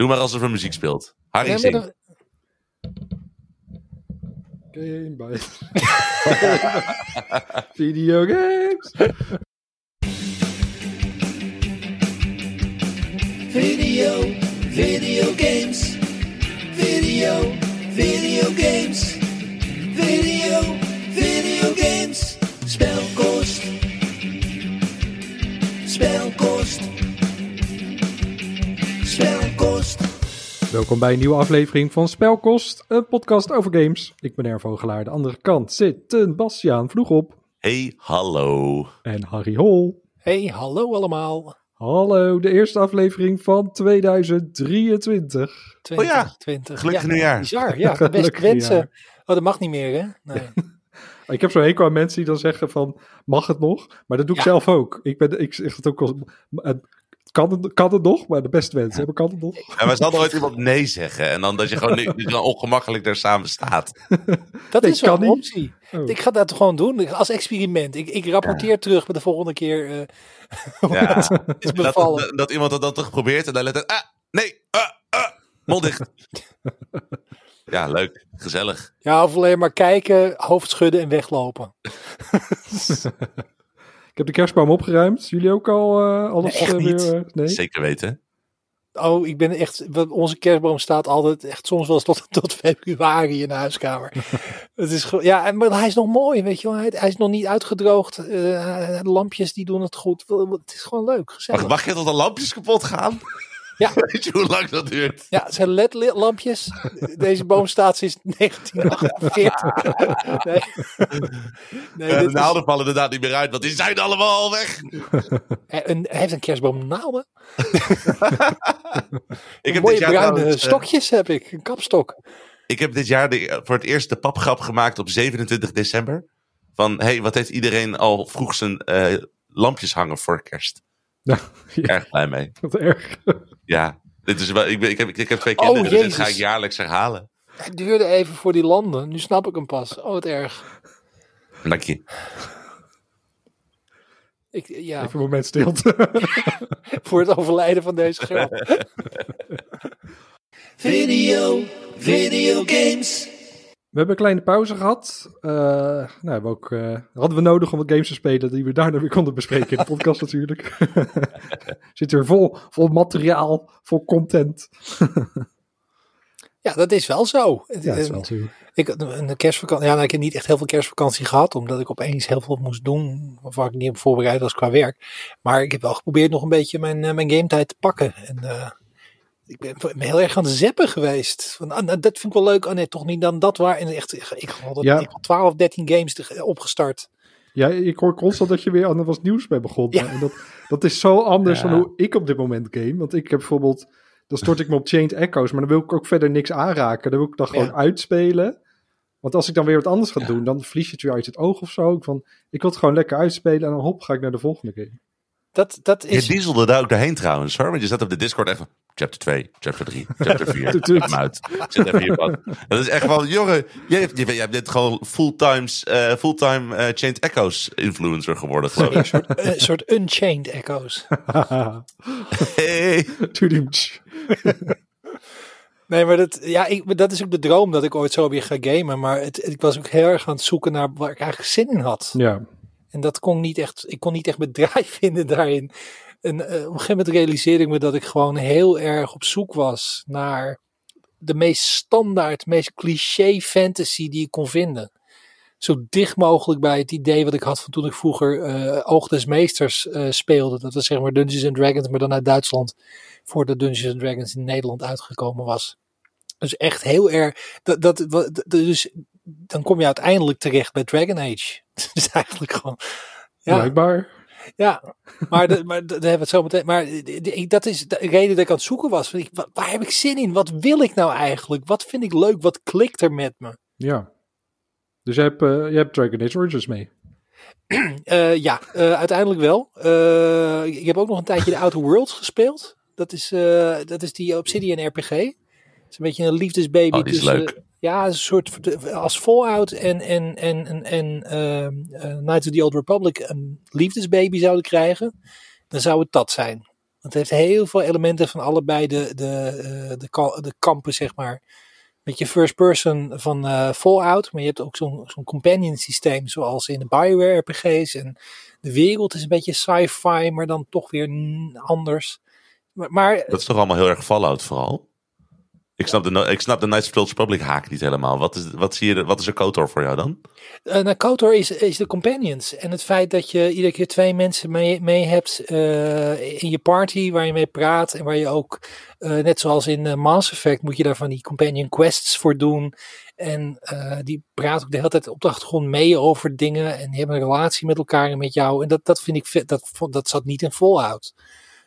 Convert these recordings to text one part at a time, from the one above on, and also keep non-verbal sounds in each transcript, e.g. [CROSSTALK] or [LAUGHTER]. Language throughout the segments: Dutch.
Doe maar alsof er muziek speelt. Harry, zing. dan- Game by [LAUGHS] Video games. Video, video games. Video, video games. Video, video games. Spelkost. Spelkost. Spelkost. Welkom bij een nieuwe aflevering van Spelkost, een podcast over games. Ik ben Ervo Gelaar, de andere kant zitten Bastiaan vroeg op Hey, hallo. en Harry Hol. Hey, hallo allemaal. Hallo, de eerste aflevering van 2023. 2020. Gelukkig ja, nieuwjaar. Bizar, ja. [LAUGHS] Best Gelukkig wensen. nieuwjaar. Oh, dat mag niet meer, hè? Nee. [LAUGHS] Ik heb zo'n hekel aan mensen die dan zeggen van, mag het nog? Maar dat doe ik Ja. zelf ook. Ik, ben, ik zeg het ook als, kan het, kan het nog? Maar de beste mensen hebben, kan het nog? En wij zal nooit iemand nee zeggen. En dan dat je gewoon nu, dan ongemakkelijk daar samen staat. [LAUGHS] Dat Nee, is wel een niet. optie. Oh. Ik ga dat gewoon doen als experiment. Ik, ik rapporteer terug bij de volgende keer. eh [LAUGHS] hoe Ja. het is Dat, bevallen. dat, dat iemand dat dan toch probeert en dan let het. Ah, nee, ah, ah, mond dicht. [LAUGHS] Ja, leuk. Gezellig. Ja, of alleen maar kijken, hoofd schudden en weglopen. Ik heb de kerstboom opgeruimd. Jullie ook al eh, alles Nee, echt eh, weer? eh, nee? Zeker weten. Oh, ik ben echt. Onze kerstboom staat altijd echt soms wel eens tot, [LAUGHS] tot februari in de huiskamer. [LAUGHS] het is ja, en- maar hij is nog mooi, weet je wel. Hij, hij is nog niet uitgedroogd. Eh, de lampjes die doen het goed. Het is gewoon leuk, gezellig. Wacht, mag je tot de lampjes kapot gaan? Ja. [LAUGHS] Weet je hoe lang dat duurt? Ja, het zijn LED-lampjes. Deze boom staat sinds 1948. [LAUGHS] Nee, nee Ja, de is- naalden vallen inderdaad niet meer uit, want die zijn allemaal al weg. hij, een- hij heeft een kerstboom naalden. [LAUGHS] Ik heb, Mooie dit jaar bruine eh, stokjes heb ik. Een kapstok. ik heb dit jaar de, voor het eerst de papgrap gemaakt op 27 december. Van, hey, wat heeft iedereen al vroeg zijn eh, lampjes hangen voor kerst? Ja, [LAUGHS] ja, Erg blij mee. [LAUGHS] wat erg. [LAUGHS] Ja, dit is wel, ik, ben, ik, heb, ik heb twee Oh, kinderen, dus dit ga ik jaarlijks herhalen. Het duurde even voor die landen. Nu snap ik hem pas. Oh, wat erg. Dank je. Ik, ja, Even een moment stilte. voor het overlijden van deze grap. Video, video games. We hebben een kleine pauze gehad. Eh, nou, we ook, eh, hadden we nodig om wat games te spelen die we daarna weer konden bespreken in de podcast [LAUGHS] natuurlijk. [LAUGHS] Zit er vol, vol materiaal, vol content. Ja, dat is wel zo. Ja, dat is wel zo. Ik had een kerstvakantie. Ja, nou, ik heb niet echt heel veel kerstvakantie gehad, omdat ik opeens heel veel moest doen waar ik niet op voorbereid was qua werk. Maar ik heb wel geprobeerd nog een beetje mijn, eh, mijn gametijd te pakken. En ik ben, ben heel erg aan het zappen geweest. Van, ah, nou, dat vind ik wel leuk. Oh nee, toch niet dan dat waar. En echt, ik, had Ja. ik had 12, 13 games te- opgestart. Ja, ik hoor constant dat je weer aan wat nieuws bent begonnen. Ja. En dat, dat is zo anders Ja. dan hoe ik op dit moment game. Want ik heb bijvoorbeeld, dan stort ik me op Chained Echoes, maar dan wil ik ook verder niks aanraken. Dan wil ik dan gewoon uitspelen. Want als ik dan weer wat anders ga doen, dan verlies je het weer uit het oog of zo. Ik, van, ik wil het gewoon lekker uitspelen en dan hop, ga ik naar de volgende game. Dat, dat Je is. dieselde daar ook doorheen trouwens hoor. Want je zat op de Discord echt van chapter 2, chapter 3, chapter 4. Tut, tut. Kom uit. Zit even hier pad. Dat is echt van, jongen, jij hebt, jij bent gewoon fulltime eh fulltime eh, Chained Echoes influencer geworden geloof Een soort, unchained echoes. [LAUGHS] Hey. Nee, maar dat, ja, ik, dat is ook de droom dat ik ooit zo weer ga gamen. Maar het, ik was ook heel erg aan het zoeken naar waar ik eigenlijk zin in had. Ja, En dat kon niet echt, ik kon niet echt bedrijf [LAUGHS] vinden daarin. En eh, op een gegeven moment realiseerde ik me dat ik gewoon heel erg op zoek was naar de meest standaard, meest cliché fantasy die ik kon vinden. Zo dicht mogelijk bij het idee wat ik had van toen ik vroeger eh Oog des Meesters eh, speelde. Dat was zeg maar Dungeons and Dragons, maar dan uit Duitsland. Voordat Dungeons and Dragons in Nederland uitgekomen was. Dus echt heel erg. Dat, dat, dus dan kom je uiteindelijk terecht bij Dragon Age. [LAUGHS] Dat is eigenlijk gewoon. Ja, blijkbaar. ja, maar, de, maar de- daar hebben we het zo meteen. Maar de- de- ik- dat is de reden dat ik aan het zoeken was. Ik, wa- waar heb ik zin in? Wat wil ik nou eigenlijk? Wat vind ik leuk? Wat klikt er met me? Ja. Dus je hebt, eh, je hebt Dragon Age Origins mee. [CLEARS THROAT] Eh, ja, eh, uiteindelijk wel. Eh, ik heb ook nog een tijdje de Outer Worlds gespeeld. Dat is, eh, dat is die Obsidian RPG. Het is een beetje een liefdesbaby. Oh, die is tussen- leuk. Ja, een soort als Fallout en, en, en, en, en ehm, eh, Knights of the Old Republic een liefdesbaby zouden krijgen. Dan zou het dat zijn. Want het heeft heel veel elementen van allebei de, de, eh, de, de kampen, zeg maar. Met je first person van eh, Fallout, maar je hebt ook zo'n zo'n companion systeem zoals in de Bioware RPG's. En de wereld is een beetje sci-fi, maar dan toch weer anders. Maar Dat is toch allemaal heel erg Fallout vooral? Ik snap de, ik snap de Knights of the Old Republic haak niet helemaal. Wat is, wat zie je, wat is er KOTOR voor jou dan? Uh, nou, KOTOR is, is de companions. En het feit dat je iedere keer twee mensen mee, mee hebt eh, in je party waar je mee praat. En waar je ook, eh, net zoals in Mass Effect, moet je daar van die companion quests voor doen. En die praten ook de hele tijd op de achtergrond mee over dingen. En die hebben een relatie met elkaar en met jou. En dat, dat vind ik vet. Dat, dat zat niet in Fallout.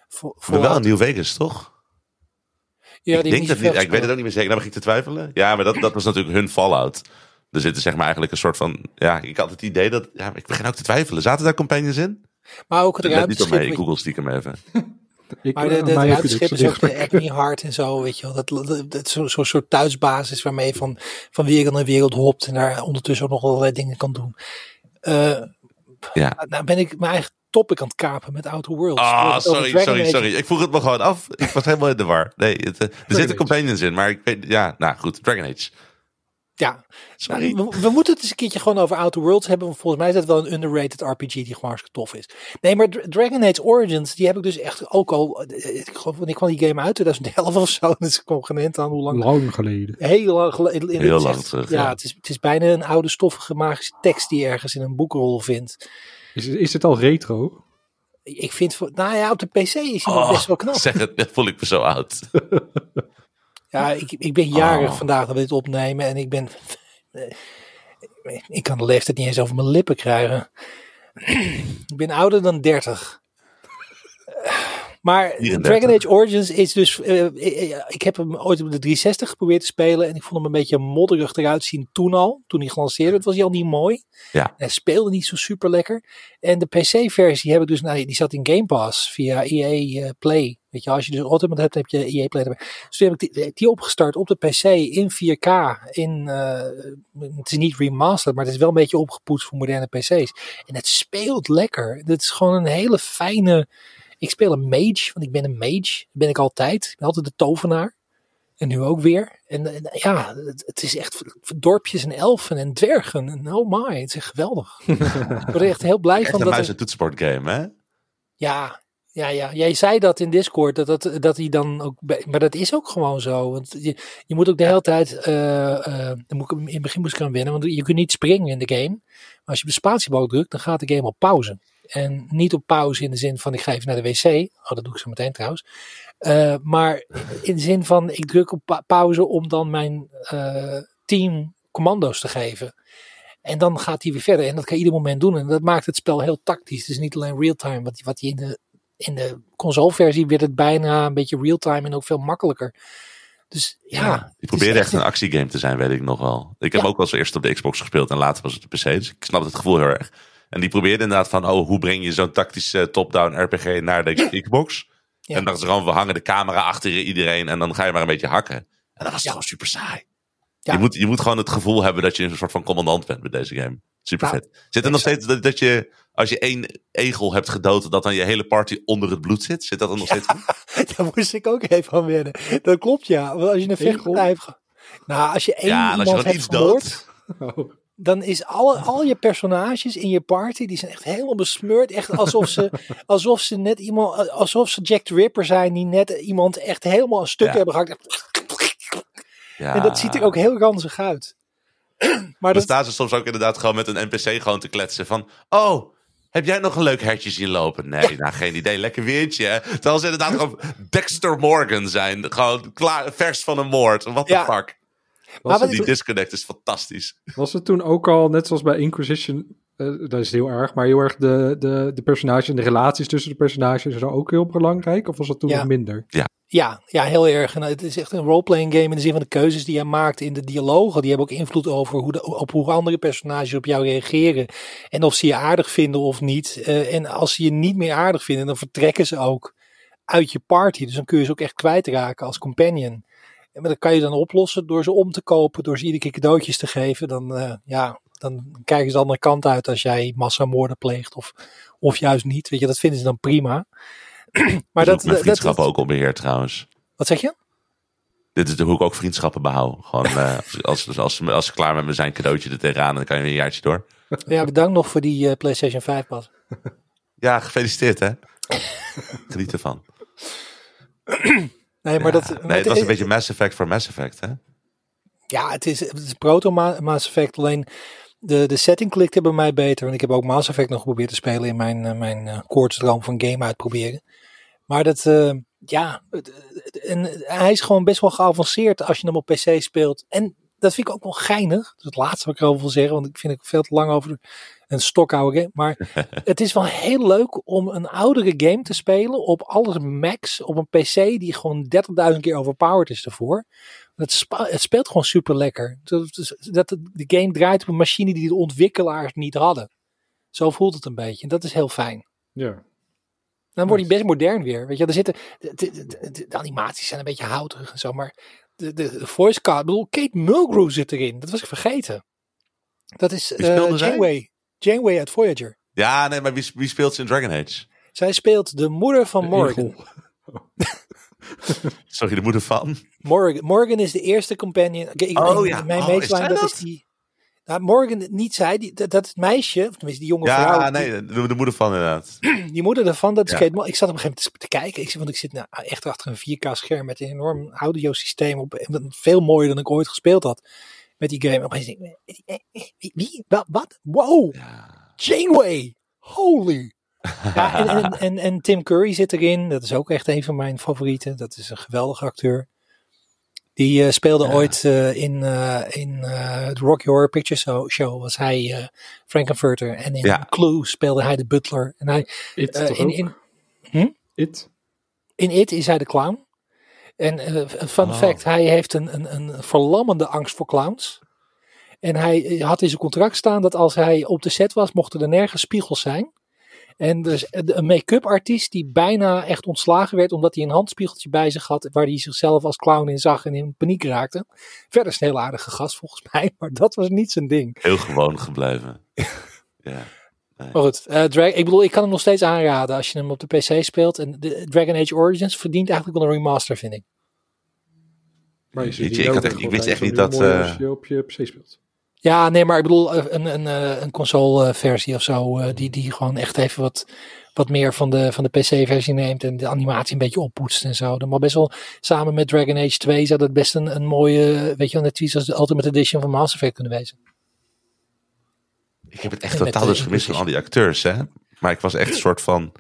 Vo- Maar wel Fallout- in New Vegas, toch? Ja, ik die denk dat niet. ik weet het ook niet meer zeker. Dan begin ik te twijfelen. Ja, maar dat, dat was natuurlijk hun Fallout. Er zitten zeg maar eigenlijk een soort van... Ja, ik had het idee dat... Ja, ik begin ook te twijfelen. Zaten daar companions in? Maar ook het Ik let niet op mee. Ik ruimteschip. google stiekem even. [LAUGHS] Ik, Maar de, de, het ruimteschip is ook de. Acme Heart en zo, weet je wel. Dat, dat, dat, Zo'n zo soort thuisbasis waarmee je van, van wereld naar wereld hopt en daar ondertussen ook nog allerlei dingen kan doen. Eh, Ja. Nou ben ik mijn eigen topic aan het kapen met Outer Worlds. Ah, sorry, sorry, Age- sorry. Ik vroeg het me gewoon af. Ik was helemaal in de war. Nee, het, eh, er zitten companions in, maar ik weet... Ja, nou goed. Dragon Age. Ja, Sorry. nou, we, we moeten het eens een keertje gewoon over Outer Worlds hebben. Want volgens mij is dat wel een underrated RPG die gewoon hartstikke tof is. Nee, maar Dra- Dragon Age Origins, die heb ik dus echt ook al... eh, Ik geloof, wanneer kwam die game uit? 2011 of zo. [LAUGHS] Dus ik kom geen aan hoe lang Lang geleden. Heel lang geleden. Heel het is lang echt- terug, Ja, ja. Het, is, het is bijna een oude stoffige magische tekst die je ergens in een boekrol vindt. Is, is het al retro? Ik vind, voor- nou ja, op de PC is hij nog Oh, best wel knap. zeg het, dat voel ik me zo oud. Ja, ik, ik ben jarig Oh. vandaag dat we dit opnemen en ik ben. Ik kan de leeftijd niet eens over mijn lippen krijgen. ik ben ouder dan 30. Maar 34. Dragon Age Origins is dus. eh, eh, ik heb hem ooit op de 360 geprobeerd te spelen. En ik vond hem een beetje modderig eruit zien toen al. Toen hij gelanceerd werd, was hij al niet mooi. Ja. Hij speelde niet zo super lekker. En de PC-versie heb ik dus. Nou, die zat in Game Pass via EA eh, Play. Weet je, als je dus Ultimate hebt, heb je EA Play erbij. Dus toen heb ik die, die opgestart op de PC in 4K. In, eh, het is niet remastered, maar het is wel een beetje opgepoetst voor moderne PC's. En het speelt lekker. Het is gewoon een hele fijne. Ik speel een mage, want ik ben een mage. Dat ben ik altijd. Ik ben altijd de tovenaar. En nu ook weer. En, en ja, het, het is echt dorpjes en elfen en dwergen. En oh my, het is echt geweldig. [LAUGHS] ik word er echt heel blij Echt van. een Dat muis- en toetsenbord game, hè? ja, ja, ja. Jij zei dat in Discord, dat, dat, dat hij dan ook... Maar dat is ook gewoon zo. Want je, je moet ook de hele tijd... eh, eh, dan moet ik, in het begin moest ik aan wennen, want je kunt niet springen in de game. Maar als je op de spatiebalk drukt, dan gaat de game op pauze. En niet op pauze in de zin van ik ga even naar de wc. Oh, dat doe ik zo meteen trouwens. Eh, maar in de zin van ik druk op pa- pauze om dan mijn eh, team commando's te geven. En dan gaat hij weer verder. En dat kan je ieder moment doen. En dat maakt het spel heel tactisch. Het is niet alleen real-time. Wat, wat je in de, in de consoleversie werd het bijna een beetje real-time en ook veel makkelijker. Dus ja. is probeerde echt een- actiegame te zijn, weet ik nog wel. Ik heb Ja. ook wel eens eerst op de Xbox gespeeld en later was het op de PC. Dus ik snap het gevoel heel erg. En die probeerde inderdaad van, oh, hoe breng je zo'n tactische top-down RPG naar de Xbox? Ja. En dachten ze gewoon, we hangen de camera achter iedereen en dan ga je maar een beetje hakken. En dat was Ja. gewoon super saai. Ja. Je, moet, je moet gewoon het gevoel hebben dat je een soort van commandant bent met deze game. Super Nou, vet. Zit er nog steeds dat, dat je, als je één egel hebt gedood, dat dan je hele party onder het bloed zit? Zit dat er nog steeds? [LAUGHS] Daar moest ik ook even aan wennen. Dat klopt ja. Want als je een vechtpartij hebt... Nou, als je één Ja, en als je iemand dan hebt iets doodt. [LAUGHS] Oh. Dan is alle, al je personages in je party, die zijn echt helemaal besmeurd. Echt alsof ze, [LAUGHS] alsof ze net iemand, alsof ze Jack the Ripper zijn, die net iemand echt helemaal een stuk Ja. hebben gehakt. Ja. En dat ziet er ook heel ranzig uit. [CLEARS THROAT] Maar Dan dat, staan ze soms ook inderdaad gewoon met een NPC gewoon te kletsen van... Oh, heb jij nog een leuk hertje zien lopen? Nee, nou geen idee. Lekker weertje. hè? Terwijl ze inderdaad [LAUGHS] gewoon Dexter Morgan zijn. Gewoon klaar, vers van een moord. What the Ja. fuck? Maar wat Die disconnect is fantastisch. Was het toen ook al, net zoals bij Inquisition, eh, dat is heel erg, maar heel erg de, de, de personages en de relaties tussen de personages er ook heel belangrijk? Of was dat toen Ja. nog minder? ja, ja, heel erg. En het is echt een roleplaying game in de zin van de keuzes die je maakt in de dialogen. Die hebben ook invloed over hoe de, op hoe andere personages op jou reageren. En of ze je aardig vinden of niet. Eh, en als ze je niet meer aardig vinden, dan vertrekken ze ook uit je party. Dus dan kun je ze ook echt kwijtraken als companion. En maar dat kan je dan oplossen door ze om te kopen, door ze iedere keer cadeautjes te geven. Dan, eh, ja, dan kijken ze de andere kant uit als jij massamoorden pleegt of, of juist niet. Weet je, dat vinden ze dan prima. [CLEARS THROAT] maar dat, dat, dat, vriendschappen ook onbeheerd trouwens. Wat zeg je? Dit is de hoe ik ook vriendschappen behoud. Gewoon [LAUGHS] eh, als, als, als, als, als ze klaar met me zijn, cadeautje er tegenaan. Dan kan je weer een jaartje door. Ja, bedankt nog voor die eh, PlayStation 5 pas. Ja, gefeliciteerd hè. Geniet ervan. [CLEARS THROAT] Nee, maar dat, Ja, nee, het was een beetje Mass Effect voor Mass Effect hè. Ja, het is, het is proto Ma- Mass Effect. Alleen de, de setting klikte bij mij beter. Want ik heb ook Mass Effect nog geprobeerd te spelen in mijn, eh, mijn koortsdroom van game uitproberen. Maar dat, eh, ja, en hij is gewoon best wel geavanceerd als je hem op PC speelt. En dat vind ik ook wel geinig. Dat is het laatste wat ik erover wil zeggen, want ik vind het veel te lang over een stokoude game. Maar [LAUGHS] het is wel heel leuk om een oudere game te spelen op alles max op een PC die gewoon 30.000 keer overpowered is ervoor. Het, het speelt gewoon super lekker. Dat, dat- dat de game draait op een machine die de ontwikkelaars niet hadden. Zo voelt het een beetje. En dat is heel fijn. Ja. Dan wordt hij best modern weer. Weet je, er zitten, de, de, de- de animaties zijn een beetje houterig en zo, maar de, de, de voice card, ik bedoel, Kate Mulgrew zit erin. Dat was ik vergeten. Dat is eh zij? Janeway. Janeway uit Voyager. Ja, nee, maar wie, wie speelt ze in Dragon Age? Zij speelt de moeder van Morgan. [LAUGHS] Sorry, de moeder van? Morgan, Morgan is de eerste companion. Ik- Oh ja. Mijn Oh, is dat, is die. Nou, Morgan, niet zij, die, dat, dat meisje, of tenminste die jonge vrouw. Ja, nee, de, de moeder van inderdaad. [CLEARS THROAT] Die moeder daarvan, dat is Ja. Kate Moss. Ik zat op een gegeven moment te kijken. Ik zei, want ik zit nou echt achter een 4K-scherm met een enorm audiosysteem. Op, en veel mooier dan ik ooit gespeeld had met die game. En opeens denk ik, eh, eh, wie? wie? Wat? wat? Wow! Janeway! Holy! [LAUGHS] Ja, en, en, en, en Tim Curry zit erin. Dat is ook echt een van mijn favorieten. Dat is een geweldige acteur. Die eh, speelde Ja. ooit eh, in, eh, in de Rocky Horror Picture Show, show was hij Frankenfurter. En in Ja. Clue speelde hij de butler. En hij, It in, in, It. in It is hij de clown. En een fun Oh. fact, hij heeft een, een, een verlammende angst voor clowns. En hij had in zijn contract staan dat als hij op de set was, mochten er nergens spiegels zijn. En dus een make-up artiest die bijna echt ontslagen werd omdat hij een handspiegeltje bij zich had waar hij zichzelf als clown in zag en in paniek raakte. Verder is een heel aardige gast volgens [LAUGHS] mij, maar dat was niet zijn ding. Heel gewoon gebleven. [LAUGHS] ja. Maar goed, eh, Dra- ik bedoel, ik kan hem nog steeds aanraden als je hem op de PC speelt. En de Dragon Age Origins verdient eigenlijk wel een remaster, vind ik. Maar je, niet ik had echt- ik wist echt niet dat, eh, Als je op je PC speelt. Ja, nee, maar ik bedoel eh, een, een, eh, een console-versie of zo, eh, die, die gewoon echt even wat, wat meer van de, van de PC-versie neemt en de animatie een beetje oppoetst en zo. Dan maar best wel samen met Dragon Age 2 zou dat best een, een mooie, weet je wel, net iets als de Ultimate Edition van Mass Effect kunnen wezen. Ik heb het echt totaal dus gemist van al die acteurs, hè. Maar ik was echt een soort van...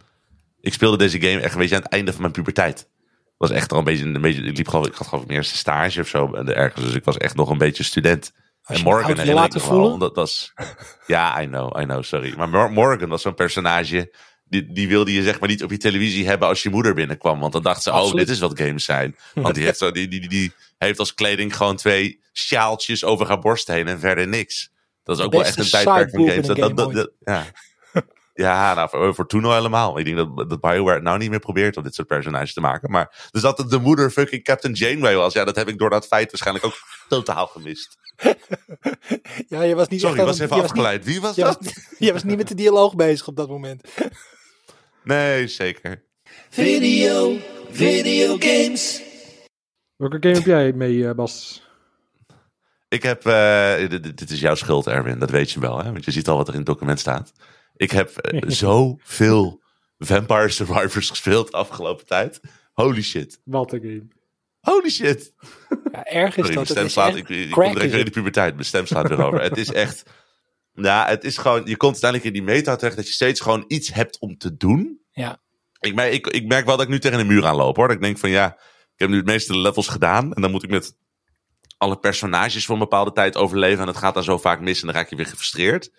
Ik speelde deze game echt een beetje aan het einde van mijn puberteit. was echt al een beetje... Een beetje ik, liep gewoon, ik had gewoon mijn eerste stage of zo en ergens. Dus ik was echt nog een beetje student. Als en Morgan ik laten voelen. Dat was... [LAUGHS] Ja, I know, I know, sorry. Maar Mor- Morgan was zo'n personage... Die, die wilde je zeg maar niet op je televisie hebben als je moeder binnenkwam. Want dan dacht ze, oh, dit is wat games zijn. Want die heeft, zo, die, die, die, heeft als kleding gewoon twee sjaaltjes over haar borst heen en verder niks. Dat is ook wel echt een tijdperk van games. game dat- ja. Ja, nou, voor, voor toen al helemaal. Ik denk dat, dat Bioware het nou niet meer probeert om dit soort personages te maken. Maar dus dat het de moeder fucking Captain Janeway was. Ja, dat heb ik door dat feit waarschijnlijk ook totaal gemist. [LAUGHS] Ja, je was niet Sorry, echt ik was even je was niet- afgeleid. Wie was Je was, dat? [LAUGHS] je was niet met de dialoog bezig op dat moment. [LAUGHS] Nee, zeker. Video, videogames. Welke game heb jij mee, eh, Bas? Ik heb, eh, dit is jouw schuld, Erwin. Dat weet je wel, hè? Want je ziet al wat er in het document staat. Ik heb eh, [LAUGHS] zoveel Vampire Survivors gespeeld de afgelopen tijd. Holy shit. Wat een game. Holy shit. Ja, erg is Sorry, mijn dat. stem slaat. Ik, ik kom direct weer in de puberteit. Mijn stem slaat weer over. Het is echt. Ja, het is gewoon. Je komt uiteindelijk in die meta terecht dat je steeds gewoon iets hebt om te doen. Ja. Ik merk, ik, ik merk wel dat ik nu tegen een muur aanloop hoor. Dat ik denk van ja, ik heb nu het meeste levels gedaan. En dan moet ik met alle personages voor een bepaalde tijd overleven. En het gaat dan zo vaak mis en dan raak je weer gefrustreerd.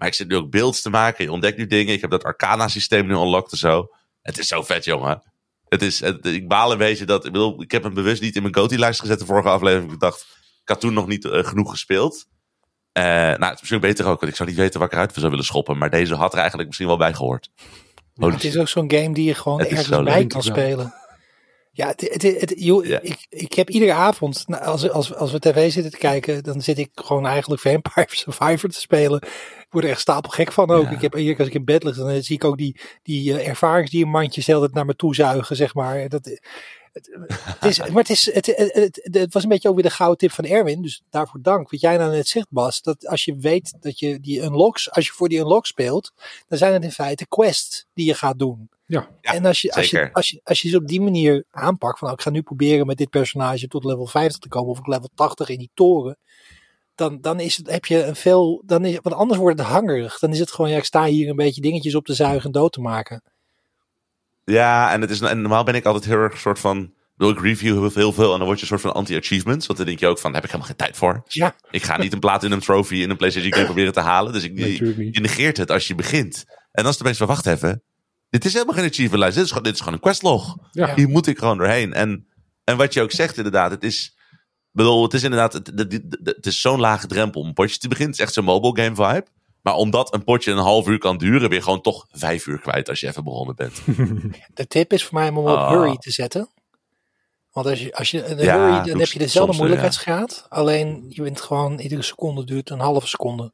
Maar ik zit nu ook beelds te maken. Je ontdekt nu dingen. Ik heb dat arcana systeem nu unlocked en zo. Het is zo vet, jongen. Het is, het- ik baal een beetje dat. Ik, bedoel, ik heb hem bewust niet in mijn GOTY-lijst gezet de vorige aflevering. Ik dacht, ik had toen nog niet eh, genoeg gespeeld. Eh, nou, het is misschien beter ook, want ik zou niet weten waar ik eruit zou willen schoppen. Maar deze had er eigenlijk misschien wel bij gehoord. Het is ook zo'n game die je gewoon Het ergens bij kan spelen. Ja, het, het, het- joh, Ja. Ik, ik heb iedere avond, nou, als, als, als we tv zitten te kijken, dan zit ik gewoon eigenlijk Vampire [LAUGHS] Survivor te spelen. Ik word er echt stapelgek van ook. Ja. Ik heb, hier, als ik in bed lig, dan eh, zie ik ook die, die eh, ervaringsdiermandjes de hele tijd naar me toe zuigen, zeg maar. Dat, het, het is, [LAUGHS] maar het, is, het, het, het, het was een beetje ook weer de gouden tip van Erwin, dus daarvoor dank. Wat jij nou net zegt, Bas, dat als je weet dat je die unlocks, als je voor die unlock speelt, dan zijn het in feite quests die je gaat doen. Ja, Ja, en als je, als, je, zeker. als, je, als je ze op die manier aanpakt, van nou, ik ga nu proberen met dit personage tot level 50 te komen, of ik level 80 in die toren, dan, dan is het, heb je een veel, dan is, want anders wordt het hangerig. Dan is het gewoon, ja, ik sta hier een beetje dingetjes op te zuigen en dood te maken. Ja, en, het is, en normaal ben ik altijd heel erg een soort van... Wil ik review heel, heel veel en dan word je een soort van anti-achievements. Want dan denk je ook van, daar heb ik helemaal geen tijd voor. Ja, Ik ga niet een platinum trophy in een PlayStation game [LAUGHS] proberen te halen. Dus ik, je negeert het als je begint. En dan is het opeens van, wacht even. Dit is helemaal geen achievement lijst. Dit is gewoon, dit is gewoon een questlog. Ja. Hier moet ik gewoon doorheen. En, en wat je ook zegt inderdaad, het is... bedoel, het is inderdaad, het, het, het- het is zo'n lage drempel om een potje te beginnen. Het is echt zo'n mobile game vibe. Maar omdat een potje een half uur kan duren, weer gewoon toch vijf uur kwijt als je even begonnen bent. [LAUGHS] de tip is voor mij om hem op Ah. hurry te zetten. Want als je, als je een Ja, hurry, dan heb je dezelfde soms, moeilijkheidsgraad. Alleen je bent gewoon, iedere seconde duurt een halve seconde.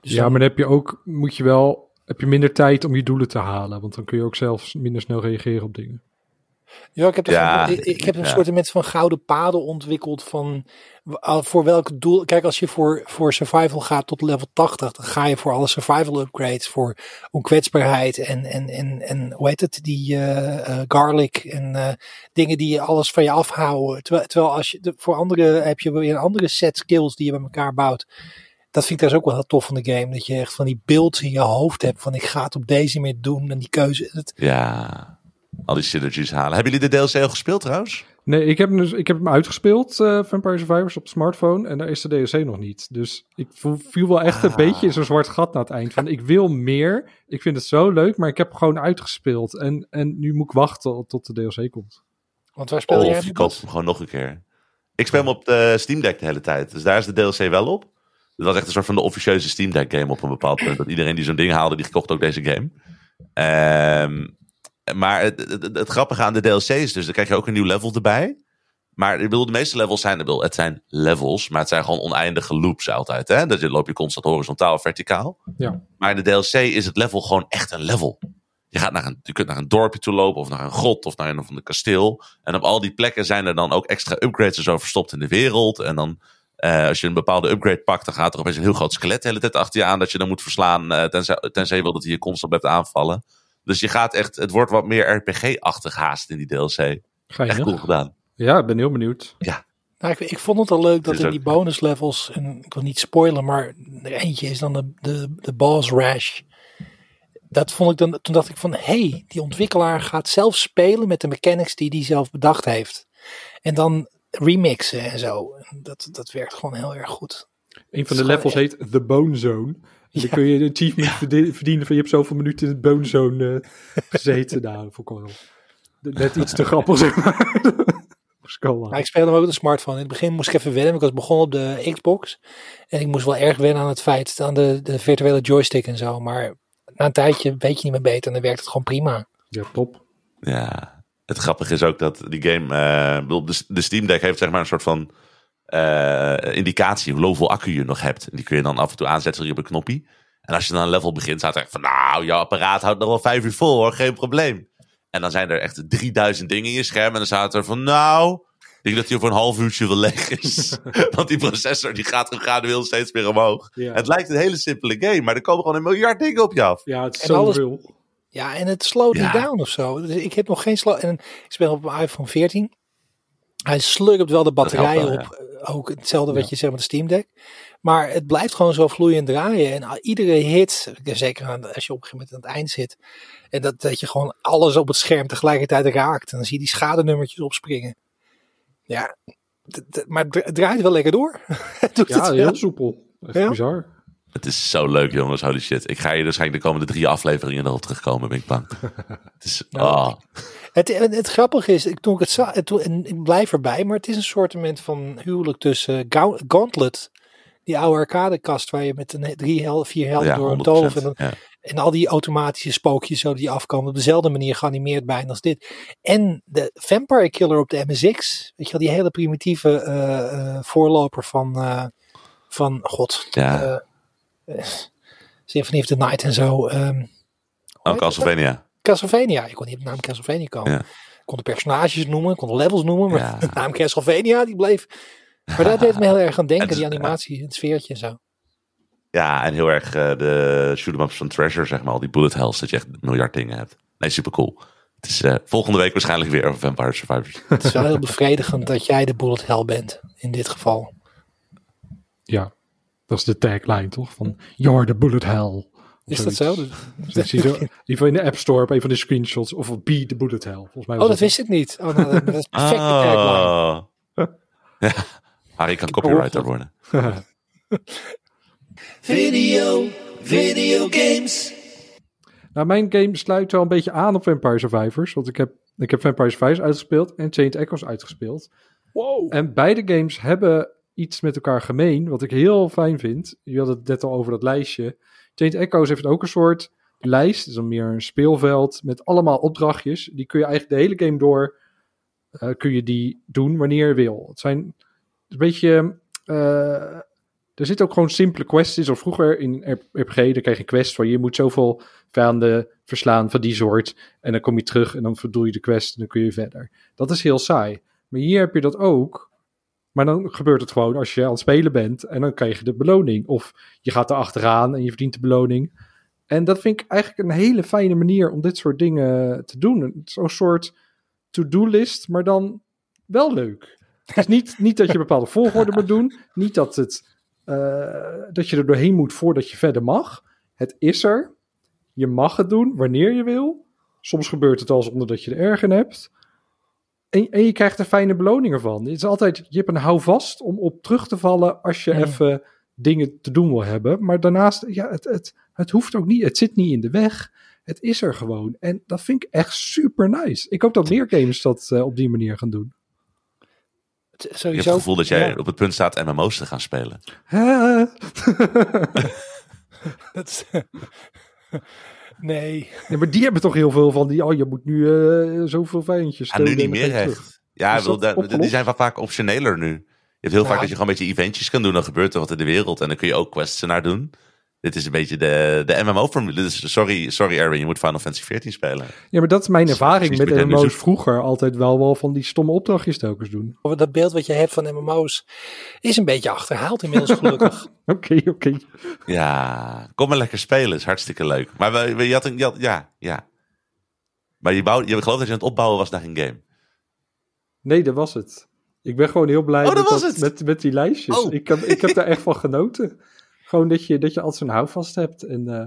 Dus ja dan- maar dan heb je ook, moet je wel, heb je minder tijd om je doelen te halen. Want dan kun je ook zelfs minder snel reageren op dingen. Ja, ik heb, Ja, ik, ik heb een ja. soort met van gouden paden ontwikkeld van voor welk doel. Kijk, als je voor, voor survival gaat tot level 80, dan ga je voor alle survival upgrades, voor onkwetsbaarheid en, en, en, en hoe heet het, die eh, eh, garlic en eh, dingen die alles van je afhouden. Terwijl, terwijl als je de, voor anderen heb je weer een andere set skills die je bij elkaar bouwt. Dat vind ik dus ook wel heel tof van de game. Dat je echt van die beelds in je hoofd hebt van ik ga het op deze manier doen en die keuze. Het, Ja, al die synergies halen. Hebben jullie de DLC al gespeeld trouwens? Nee, ik heb, hem dus, ik heb hem uitgespeeld, eh Vampire Survivors, op smartphone. En daar is de DLC nog niet. Dus ik voel, viel wel echt een Ah. beetje in zo'n zwart gat na het eind. Van, ik wil meer. Ik vind het zo leuk, maar ik heb gewoon uitgespeeld. En, en nu moet ik wachten tot de DLC komt. want waar speel Of hem, je koopt hem gewoon nog een keer. Ik speel hem op de Steam Deck de hele tijd. Dus daar is de DLC wel op. Dat was echt een soort van de officieuze Steam Deck game op een bepaald punt. Dat iedereen die zo'n ding haalde, die kocht ook deze game. Ehm, maar het, het, het- het grappige aan de DLC is dus, dan krijg je ook een nieuw level erbij. Maar ik bedoel, de meeste levels zijn, bedoel, het zijn levels, maar het zijn gewoon oneindige loops altijd. Hè? Dus je loop je constant horizontaal of verticaal. Ja. Maar in de DLC is het level gewoon echt een level. Je, gaat naar een, je kunt naar een dorpje toe lopen of naar een grot of naar een of ander kasteel. En op al die plekken zijn er dan ook extra upgrades en zo verstopt in de wereld. En dan, eh, als je een bepaalde upgrade pakt, dan gaat er opeens een heel groot skelet de hele tijd achter je aan dat je dan moet verslaan. eh, tenzij, tenzij je wil dat hij je constant blijft aanvallen. Dus je gaat echt, het wordt wat meer RPG-achtig haast in die DLC. Echt Geinig. cool gedaan. Ja, ik ben heel benieuwd. Nou, ik, ik vond het al leuk dat in ook- die bonus levels, en ik wil niet spoilen, maar er eentje is dan de, de, de boss rash. Dat vond ik dan, toen dacht ik van, hé, hey, die ontwikkelaar gaat zelf spelen met de mechanics die hij zelf bedacht heeft. En dan remixen en zo. Dat, dat werkt gewoon heel erg goed. Een van de levels heet The Bone Zone. En dan Ja. kun je een achievement verdi- verdienen van je hebt zoveel minuten in het Bone Zone eh, [LAUGHS] gezeten. nou, wel net iets te grappig, zeg [LAUGHS] maar. Ik speelde hem ook op de smartphone. In het begin moest ik even wennen. want Ik was begonnen op de Xbox. En ik moest wel erg wennen aan het feit, aan de, de virtuele joystick en zo. Maar na een tijdje weet je niet meer beter en dan werkt het gewoon prima. Ja, top. Ja, het grappige is ook dat die game, eh, bedoel, de, de Steam Deck heeft zeg maar een soort van eh, indicatie hoe hoeveel accu je nog hebt. En die kun je dan af en toe aanzetten op een knoppie. En als je dan een level begint, staat er van, nou, jouw apparaat houdt nog wel vijf uur vol hoor, geen probleem. En dan zijn er echt 3000 dingen in je scherm en dan staat er van, nou, ik denk dat hij voor een half uurtje wel leeg is. [LAUGHS] Want die processor die gaat gradueel steeds meer omhoog. Ja, Het lijkt een hele simpele game, maar er komen gewoon een miljard dingen op je af. ja het is En zo alles- veel. Ja, en het slowt Ja. down of zo. Dus ik heb nog geen slow. En ik speel op een iPhone 14. Hij slurpt wel de wel, op. eh, Ook hetzelfde wat je zegt met de Steam Deck. Maar het blijft gewoon zo vloeiend draaien. En iedere hit, zeker aan- als je op een gegeven moment aan het eind zit. En dat, dat je gewoon alles op het scherm tegelijkertijd raakt. En dan zie je die schadenummertjes opspringen. Ja, maar het dra- het draait wel lekker door. [LAUGHS] Doet Ja, het wel. heel soepel. Echt Ja. bizar. Het is zo leuk, jongens. Holy shit. Ik ga hier waarschijnlijk de komende drie afleveringen erop terugkomen, ben ik bang. het is, Nou, oh. Het, het, het grappige is, ik, toen ik het zag, en ik blijf erbij, maar het is een soort van huwelijk tussen Gau- Gauntlet, die oude arcadekast waar je met een, drie hel, vier helden ja, door een 100%. doolhof en dan, ja. En al die automatische spookjes zo die afkomen. Op dezelfde manier geanimeerd bijna als dit. En de Vampire Killer op de MSX. Weet je wel, die hele primitieve eh, eh, voorloper van, eh, van god. Ja. Eh, Symphony of the Night en zo. ehm, Ook Castlevania. Castlevania. Ik kon niet op de naam Castlevania komen. Ja. Ik kon de personages noemen, ik kon de levels noemen. Maar Ja. [LAUGHS] de naam Castlevania, die bleef... Maar dat deed me heel erg aan denken, Het die animatie, het sfeertje en zo. Ja, en heel erg eh, de shoot-em-ups van Treasure, zeg maar. Al die bullet hells, dat je echt miljard dingen hebt. Nee, super cool. Het is eh, volgende week waarschijnlijk weer over Vampire Survivors. Het is wel heel [LAUGHS] bevredigend dat jij de bullet hell bent, in dit geval. Ja, dat is de tagline toch? Van You're the bullet hell. Is dat zo? Dus ik zie zo, in ieder geval in de App Store op een van de screenshots. Of Be the bullet hell. Volgens mij was Oh, dat wist ik niet. Oh, nou, dat dat is een perfecte tagline. Oh. [LAUGHS] ja, Harry kan copywriter worden. [LAUGHS] Video, video games. Nou, mijn game sluit wel een beetje aan op Vampire Survivors. Want ik heb, ik heb Vampire Survivors uitgespeeld en Chained Echoes uitgespeeld. Wow. En beide games hebben iets met elkaar gemeen, wat ik heel fijn vind. Je had het net al over dat lijstje. Chained Echoes heeft ook een soort lijst, is dan meer een speelveld met allemaal opdrachtjes. Die kun je eigenlijk de hele game door, eh, kun je die doen wanneer je wil. Het zijn een beetje, eh, er zitten ook gewoon simpele quests. Zoals vroeger in RPG, daar kreeg je een quest van je moet zoveel vijanden verslaan van die soort. En dan kom je terug en dan verdoel je de quest en dan kun je verder. Dat is heel saai. Maar hier heb je dat ook. Maar dan gebeurt het gewoon als je aan het spelen bent en dan krijg je de beloning. Of je gaat er achteraan en je verdient de beloning. En dat vind ik eigenlijk een hele fijne manier om dit soort dingen te doen. Een soort to-do-list, maar dan wel leuk. Het is niet, niet dat je [LAUGHS] bepaalde volgorde moet doen. Niet dat, het, eh, dat je er doorheen moet voordat je verder mag. Het is er. Je mag het doen wanneer je wil. Soms gebeurt het al zonder dat je er erg in hebt. En, en je krijgt er fijne beloningen van. Het is altijd, je hebt een houvast om op terug te vallen als je Ja. even dingen te doen wil hebben. Maar daarnaast, ja, het, het, het hoeft ook niet. Het zit niet in de weg. Het is er gewoon. En dat vind ik echt super nice. Ik hoop dat meer games dat eh, op die manier gaan doen. Het- Ik heb Sowieso. het gevoel dat jij ja, op het punt staat MMO's te gaan spelen. [LAUGHS] Dat is- nee. Ja, maar die hebben toch heel veel van die, oh, je moet nu eh, zoveel vijandjes Ja, nu doden niet en meer echt. Ja, wil, dat die zijn wel vaak optioneler nu. Je hebt heel vaak dat je gewoon een beetje eventjes kan doen. Dan gebeurt er wat in de wereld. En dan kun je ook quests naar doen. Dit is een beetje de, de MMO-formule. Dus sorry, sorry Erwin, je moet Final Fantasy 14 spelen. Ja, maar dat is mijn Dat is ervaring met MMO's vroeger. Altijd wel, wel van die stomme opdrachtjes telkens doen. Dat beeld wat je hebt van MMO's is een beetje achterhaald inmiddels gelukkig. [LAUGHS] Oké, oké. Ja, kom maar lekker spelen. is hartstikke leuk. Maar we, we- je had een, je had- ja, ja. Maar je, bouw, je gelooft dat je aan het opbouwen was naar een game. Nee, dat was het. Ik ben gewoon heel blij Oh, dat met, was dat- het? met, met die lijstjes. Oh. Ik, heb, ik heb daar echt van genoten. [LAUGHS] Gewoon dat je, dat je altijd zo'n houvast hebt. En, eh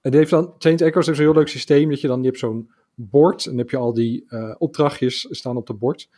en die heeft dan, Change Echoes heeft een heel leuk systeem. Dat je dan, je hebt zo'n bord. En dan heb je al die eh, opdrachtjes staan op het bord.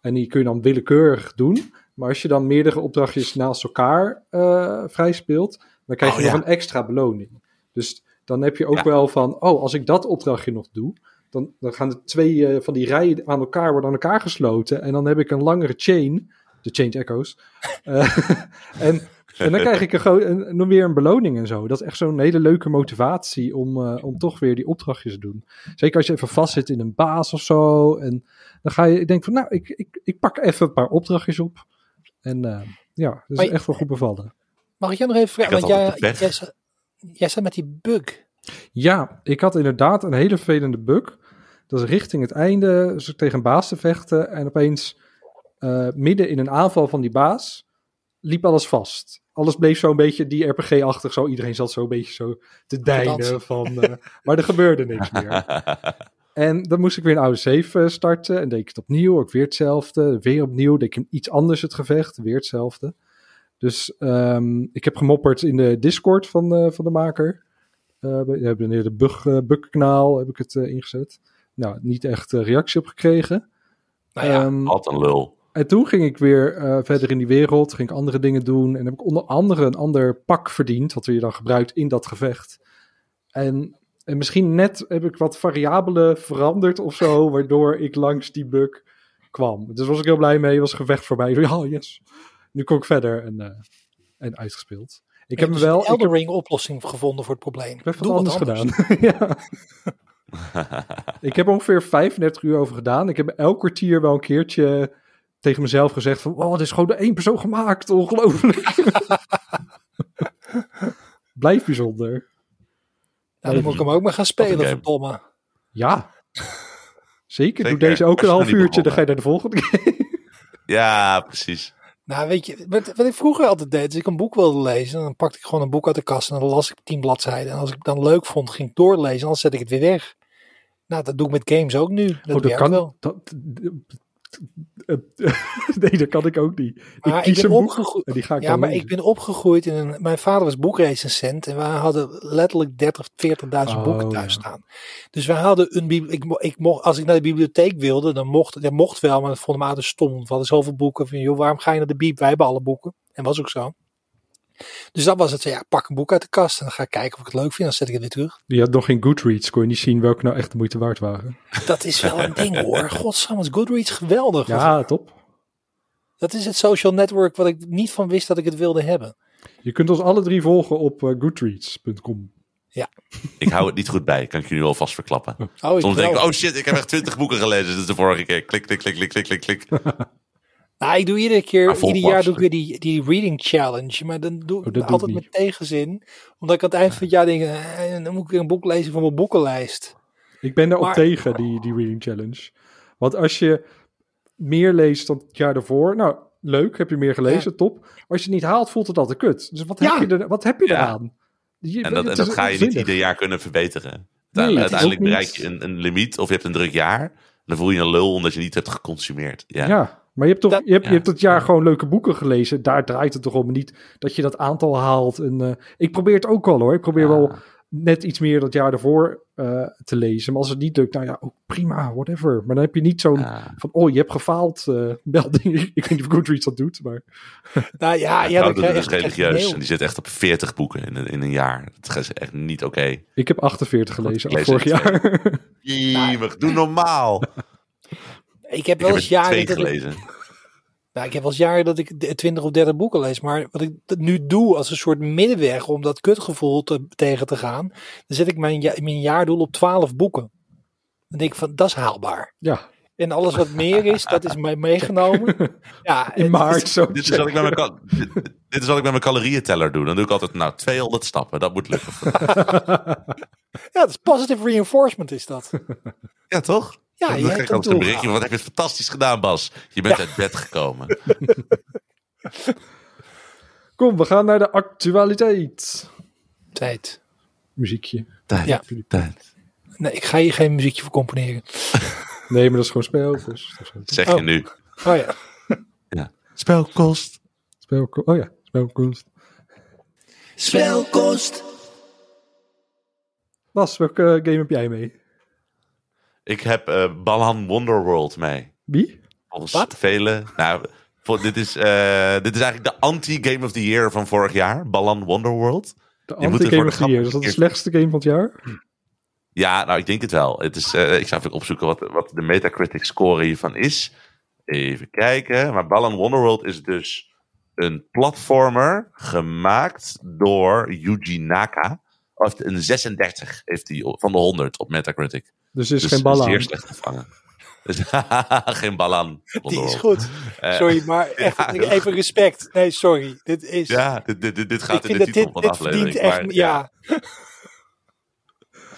En die kun je dan willekeurig doen. Maar als je dan meerdere opdrachtjes naast elkaar eh vrij speelt, dan krijg je Oh, nog ja. een extra beloning. Dus dan heb je ook Ja. wel van, oh, als ik dat opdrachtje nog doe, dan, dan gaan de twee van die rijen aan elkaar worden aan elkaar gesloten. En dan heb ik een langere chain, de Chained Echoes. [LAUGHS] En, en dan krijg ik een, nog weer een beloning en zo. Dat is echt zo'n hele leuke motivatie om, eh, om toch weer die opdrachtjes te doen. Zeker als je even vastzit in een baas of zo. En dan ga je, ik denk van, nou, ik, ik, ik pak even een paar opdrachtjes op. En eh, ja, dat is je- echt wel goed bevallen. Mag ik jou nog even vragen? Want jij, jij, zat, jij zat met die bug. Ja, ik had inderdaad een hele vervelende bug. Dat is richting het einde, dus ik tegen een baas te vechten. En opeens, eh, midden in een aanval van die baas, liep alles vast. Alles bleef zo een beetje die RPG-achtig. Zo, iedereen zat zo een beetje zo te deinen. Van, eh, [LAUGHS] maar er gebeurde niks meer. [LAUGHS] En dan moest ik weer een oude save eh, starten. En deed ik het opnieuw, ook weer hetzelfde. Weer opnieuw, deed ik iets anders het gevecht. Weer hetzelfde. Dus ehm, ik heb gemopperd in de Discord van, eh, van de maker. We hebben de bug, bugkanaal heb ik het ingezet. Nou, niet echt reactie op gekregen. Nou ja, Ehm, Wat een lul. En toen ging ik weer eh, verder in die wereld, ging ik andere dingen doen. En heb ik onder andere een ander pak verdiend, wat je dan gebruikt in dat gevecht. En, en misschien net heb ik wat variabelen veranderd of zo, [LAUGHS] waardoor ik langs die bug kwam. Dus was ik heel blij mee, was het gevecht voorbij. Ja, yes. Nu kon ik verder en, eh, en uitgespeeld. Ik heb dus wel. een Ik Elden heb, Ring oplossing gevonden voor het probleem. ik heb Doe wat anders gedaan. [LAUGHS] ja. [LAUGHS] ik heb er ongeveer 35 uur over gedaan. Ik heb elk kwartier wel een keertje tegen mezelf gezegd van... Oh, het is gewoon door één persoon gemaakt. Ongelooflijk. [LAUGHS] Blijf bijzonder. Nou, dan moet ik hem ook maar gaan spelen, verdomme. Ja. Zeker. Doe Zeker. deze ook een half uurtje. Dan ga je naar de volgende game. [LAUGHS] Ja, precies. Nou, weet je, wat, wat ik vroeger altijd deed, als ik een boek wilde lezen, dan pakte ik gewoon een boek uit de kast en dan las ik tien bladzijden. En als ik het dan leuk vond, ging ik doorlezen, anders zet ik het weer weg. Nou, dat doe ik met games ook nu. Dat, oh, dat werkt kan. wel. Dat, [LAUGHS] nee, dat kan ik ook niet. Ik Maar ik kies een boek en die ga ik Ja, maar lezen. ik ben opgegroeid in een. Mijn vader was boekrecensent en wij hadden letterlijk 30, 40.000 Oh, boeken thuis ja. staan. Dus wij hadden een. Ik, ik mocht, als ik naar de bibliotheek wilde, dan mocht. Dat mocht wel, maar dat vond ik altijd stom. Want we hadden zoveel boeken. Van, joh, waarom ga je naar de bieb? Wij hebben alle boeken. En was ook zo. Dus dan was het zo, ja, pak een boek uit de kast en dan ga ik kijken of ik het leuk vind. Dan zet ik het weer terug. Die had nog geen Goodreads. Kon je niet zien welke nou echt de moeite waard waren. Dat is wel een ding hoor. [LAUGHS] Godsamme, is Goodreads geweldig. Ja, top. Dat is het social network wat ik niet van wist dat ik het wilde hebben. Je kunt ons alle drie volgen op eh, goodreads.com. Ik hou het niet goed bij, kan ik je nu alvast verklappen. Oh, ik Soms denk ik, oh shit, ik heb echt twintig boeken gelezen. Is de vorige keer. Klik, klik, klik, klik, klik, klik, klik. [LAUGHS] Nou, ik doe iedere keer, vol ieder jaar doe ik weer die, die reading challenge. Maar dan doe Oh, ik doe altijd ik met tegenzin. Omdat ik aan het eind van het jaar denk, eh, dan moet ik weer een boek lezen van mijn boekenlijst. Ik ben daarop Maar- tegen, die, die reading challenge. Want als je meer leest dan het jaar daarvoor, nou, leuk, heb je meer gelezen, top. Maar als je het niet haalt, voelt het altijd kut. Dus wat, Ja. heb, je er, wat heb je Ja. eraan? Je- En dat, en dat ga je niet ieder jaar kunnen verbeteren. Nee, Uiteindelijk bereik je een, een limiet of je hebt een druk jaar. Dan voel je een lul omdat je niet hebt geconsumeerd. Ja. Maar je hebt toch Dat- je hebt, ja. je hebt dat jaar gewoon leuke boeken gelezen. Daar draait het toch om niet dat je dat aantal haalt. En, eh, ik probeer het ook wel hoor. Ik probeer Ja. wel net iets meer dat jaar daarvoor eh, te lezen. Maar als het niet lukt, nou ja, ook prima, whatever. Maar dan heb je niet zo'n Ja. van, oh, je hebt gefaald eh [LAUGHS] melding. ik weet niet of Goodreads dat doet, maar... [LAUGHS] Nou ja, ja echt een religieus. En die zit echt op 40 boeken in een, in een jaar. Dat is echt niet oké. Ik heb 48 gelezen ik af lees vorig jaar. Jemig, doe normaal. [LAUGHS] Ik heb Ik wel eens jaren twee dat ik, gelezen. nou, ik heb wel eens jaren dat ik de- 20 of 30 boeken lees. Maar wat ik nu doe als een soort middenweg om dat kutgevoel te, tegen te gaan. Dan zet ik mijn, mijn jaardoel op 12 boeken. Dan denk ik van, dat is haalbaar. ja, En alles wat meer is, dat is mij meegenomen. [LAUGHS] Ja, in maart is- zo. Dit is, wat ik met mijn kal- dit, dit is wat ik met mijn calorieënteller doe. Dan doe ik altijd, nou, 200 stappen. Dat moet lukken. [LAUGHS] Ja, dat is positive reinforcement is dat. Ja, toch? Ja, dan je krijg ik altijd een berichtje. Wat heb je fantastisch gedaan, Bas. Je bent uit bed gekomen. [LAUGHS] Kom, we gaan naar de actualiteit. Tijd. Muziekje. Tijd, Ja. tijd. Nee, ik ga hier geen muziekje voor componeren. [LAUGHS] Nee, maar dat is gewoon spel. Zeg je Oh. nu. Oh ja. [LAUGHS] Spelkost. spel oh ja, spelkunst. Spelkost. Bas, welke game heb jij mee? Ik heb eh Balan Wonderworld mee. Wie? Volgens Wat? velen. Nou, voor, dit, is, eh, dit is eigenlijk de anti-Game of the Year van vorig jaar. Balan Wonderworld. De anti-game of the year. Is dat de slechtste game van het jaar? Ja, nou, ik denk het wel. Het is, eh, ik zou even opzoeken wat, wat de Metacritic score hiervan is. Even kijken. Maar Balan Wonderworld is dus een platformer gemaakt door Yuji Naka. Of een 36 heeft hij van de 100 op Metacritic. Dus er is Dus geen ballen zeer slecht gevangen. Dus, [LAUGHS] geen Balan Die is goed. Eh, Sorry, maar [LAUGHS] echt, ja, even respect. Nee, sorry. Dit is... Ja, dit, dit, dit, dit ik gaat in vind de titel dit, van de dit aflevering. echt... maar ja.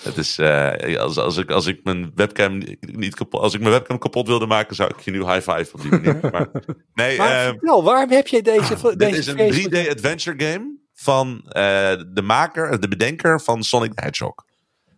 Het is, eh, als, als, ik, als ik mijn webcam niet kapot, als ik mijn webcam kapot wilde maken, zou ik je nu high five op die manier. [LAUGHS] Maar, nee, Maar ehm, vertel, waarom heb jij deze... dit deze is een vreselijke- 3D adventure game van eh, de maker, de bedenker van Sonic the Hedgehog.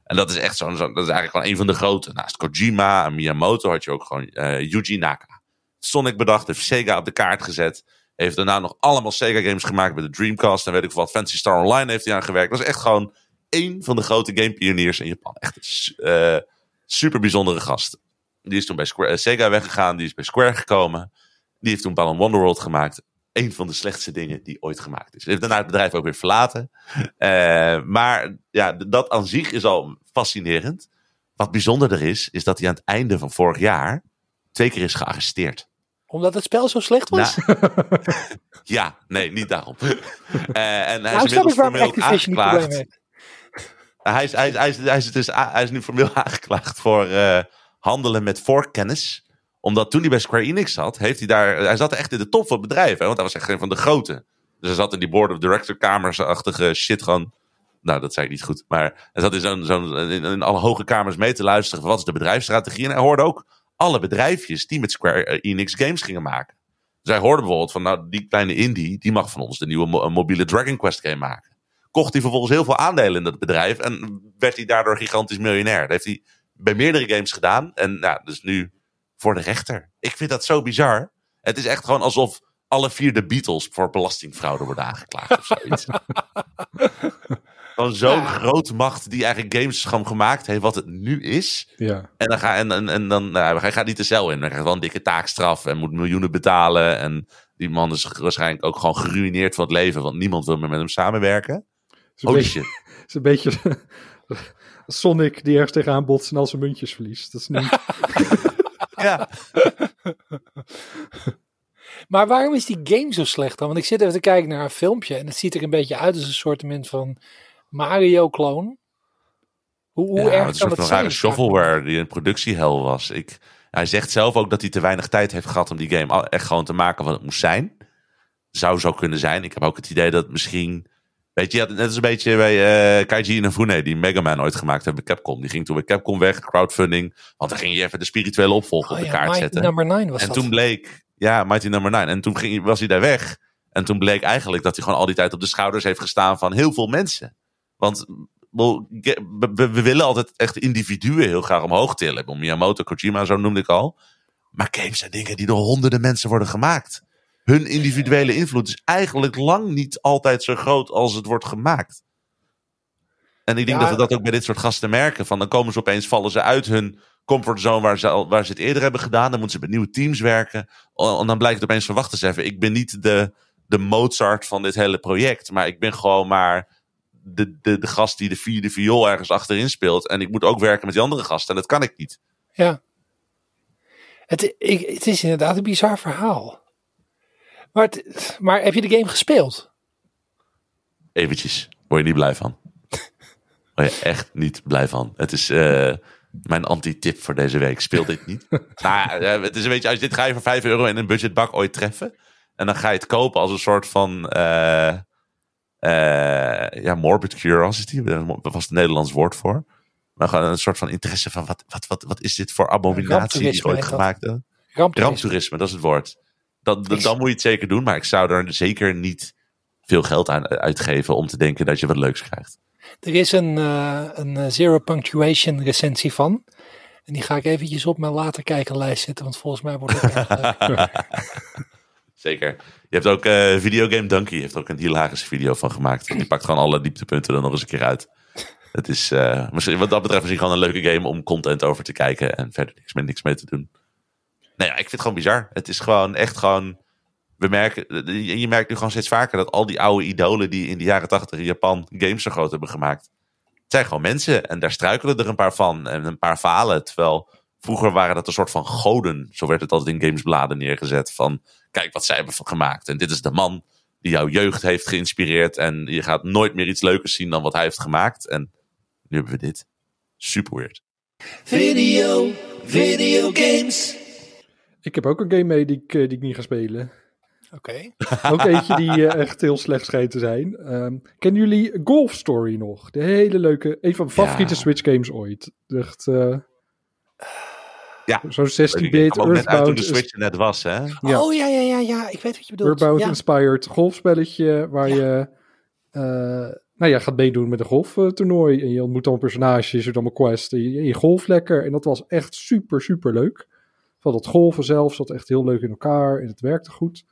En dat is echt zo'n, zo, dat is eigenlijk gewoon een van de grote. Naast Kojima en Miyamoto had je ook gewoon eh, Yuji Naka. Sonic bedacht, heeft Sega op de kaart gezet. Heeft daarna nog allemaal Sega games gemaakt met de Dreamcast en weet ik wat. Fantasy Star Online heeft hij aan gewerkt. Dat is echt gewoon één van de grote gamepioniers in Japan. Echt eh, super bijzondere gast. Die is toen bij eh, Sega weggegaan, die is bij Square gekomen. Die heeft toen Balan Wonderworld gemaakt. Een van de slechtste dingen die ooit gemaakt is. Hij heeft daarna het bedrijf ook weer verlaten. Eh, maar ja, dat aan zich is al fascinerend. Wat bijzonderder is, is dat hij aan het einde van vorig jaar twee keer is gearresteerd. Omdat het spel zo slecht was? Nou, [LAUGHS] ja, nee, niet daarom. Eh, en hij nou, is ik inmiddels formeel aangeklaagd. Hij is, hij, is, hij, is, hij, is dus, hij is nu formeel aangeklaagd voor eh, handelen met voorkennis. Omdat toen hij bij Square Enix zat, heeft hij daar. Hij zat echt in de top van het bedrijf. Want hij was echt een van de grote. Dus hij zat in die board of director kamers-achtige shit gewoon. Nou, dat zei ik niet goed. Maar hij zat in, zo'n, zo'n, in, alle hoge kamers mee te luisteren. van Wat is de bedrijfsstrategie? En hij hoorde ook alle bedrijfjes die met Square Enix games gingen maken. Dus hij hoorde bijvoorbeeld van, nou, die kleine indie, die mag van ons de nieuwe mo- mobiele Dragon Quest game maken. Kocht hij vervolgens heel veel aandelen in dat bedrijf en werd hij daardoor gigantisch miljonair. Dat heeft hij bij meerdere games gedaan en nou, dus nu voor de rechter. Ik vind dat zo bizar. Het is echt gewoon alsof alle vier de Beatles voor belastingfraude worden aangeklaagd of zoiets. [LAUGHS] Gewoon zo'n Ja. grote macht die eigenlijk games gewoon gemaakt heeft wat het nu is. Ja. En dan, ga, en, en, en dan nou, hij gaat niet de cel in. Hij krijgt wel een dikke taakstraf en moet miljoenen betalen. En die man is waarschijnlijk ook gewoon geruineerd van het leven, want niemand wil meer met hem samenwerken. Het is een Holy beetje, shit. [LAUGHS] is een beetje [LAUGHS] Sonic die ergens tegenaan botst en al zijn muntjes verliest. Dat is niet... Ja. [LAUGHS] Maar waarom is die game zo slecht dan? Want ik zit even te kijken naar een filmpje en het ziet er een beetje uit als een soort van Mario-kloon. Hoe, hoe ja, erg het is kan een soort van zijn? rare shovelware die een productiehel was. Ik, hij zegt zelf ook dat hij te weinig tijd heeft gehad om die game echt gewoon te maken wat het moest zijn. Zou zo kunnen zijn. Ik heb ook het idee dat misschien... Weet je, net als een beetje bij eh Kaiji Inafune, die Mega Man ooit gemaakt heeft bij Capcom. Die ging toen bij Capcom weg, crowdfunding. Want dan ging je even de spirituele opvolger Oh op de ja, kaart Mighty zetten. Number 9 was En dat. toen bleek, ja, Mighty Number 9. En toen ging, was hij daar weg. En toen bleek eigenlijk dat hij gewoon al die tijd op de schouders heeft gestaan van heel veel mensen. Want we, we- we willen altijd echt individuen heel graag omhoog tillen. Miyamoto, Kojima, zo noemde ik al. Maar games zijn dingen die door honderden mensen worden gemaakt. Hun individuele invloed is eigenlijk lang niet altijd zo groot als het wordt gemaakt. En ik denk Ja. dat we dat ook bij dit soort gasten merken. Van dan komen ze opeens, vallen ze uit hun comfortzone waar ze, waar ze het eerder hebben gedaan. Dan moeten ze bij nieuwe teams werken. En dan blijkt het opeens van, wacht eens even. Ik ben niet de, de Mozart van dit hele project. Maar ik ben gewoon maar de, de, de gast die de vierde viool ergens achterin speelt. En ik moet ook werken met die andere gasten. En dat kan ik niet. Ja. Het, ik, het is inderdaad een bizar verhaal. Maar, het- maar heb je de game gespeeld? Eventjes. Word je niet blij van. [LAUGHS] Word je echt niet blij van. Het is eh, mijn anti-tip voor deze week. Speel dit niet. [LAUGHS] nou, ja, eh, het is een beetje, als je dit ga je voor 5 euro in een budgetbak ooit treffen. En dan ga je het kopen als een soort van... eh, ja, morbid curiosity. Daar was het Nederlands woord voor. Maar gewoon een soort van interesse van... Wat, wat, wat, wat is dit voor abominatie die ooit dat. gemaakt is? Ramptoerisme, dat is het woord. Ik- dan moet je het zeker doen, maar ik zou er zeker niet veel geld aan uitgeven om te denken dat je wat leuks krijgt. Er is een, eh, een eh, zero punctuation recensie van. En die ga ik eventjes op mijn later kijkenlijst zetten, want volgens mij wordt het echt leuk. [LAUGHS] Zeker. Je hebt ook eh Videogame Donkey, heeft ook een hilarische video van gemaakt. Die pakt gewoon alle dieptepunten er nog eens een keer uit. Het is eh, misschien, wat dat betreft misschien gewoon een leuke game om content over te kijken en verder niks, niks mee te doen. Nee, ja, ik vind het gewoon bizar. Het is gewoon echt gewoon. We merken, je merkt nu gewoon steeds vaker dat al die oude idolen die in de jaren tachtig in Japan games zo groot hebben gemaakt. Het zijn gewoon mensen en daar struikelen er een paar van en een paar falen. Terwijl vroeger waren dat een soort van goden. Zo werd het altijd in gamesbladen neergezet. Van kijk wat zij hebben gemaakt. En dit is de man die jouw jeugd heeft geïnspireerd. En je gaat nooit meer iets leukers zien dan wat hij heeft gemaakt. En nu hebben we dit. Super weird. Video, videogames. Ik heb ook een game mee die ik, eh, die ik niet ga spelen. Oké. [LAUGHS] Ook eentje die eh, echt heel slecht schijnt te zijn. Ehm, kennen jullie Golf Story nog? De hele leuke, een van mijn favoriete Ja. Switch games ooit. Echt, eh, Ja. Zo'n Ik 16-bit kwam ook net uit toen de Earthbound, Switch er net was, hè? Ja. Oh ja, ja, ja, ja. Ik weet wat je bedoelt. Earthbound Ja. inspired golfspelletje waar Ja. je eh, nou ja, gaat meedoen met een golftoernooi. En je ontmoet allemaal personages, je doet allemaal quests en je, en je golf lekker. En dat was echt super, super leuk. Van dat golven zelf zat echt heel leuk in elkaar en het werkte goed.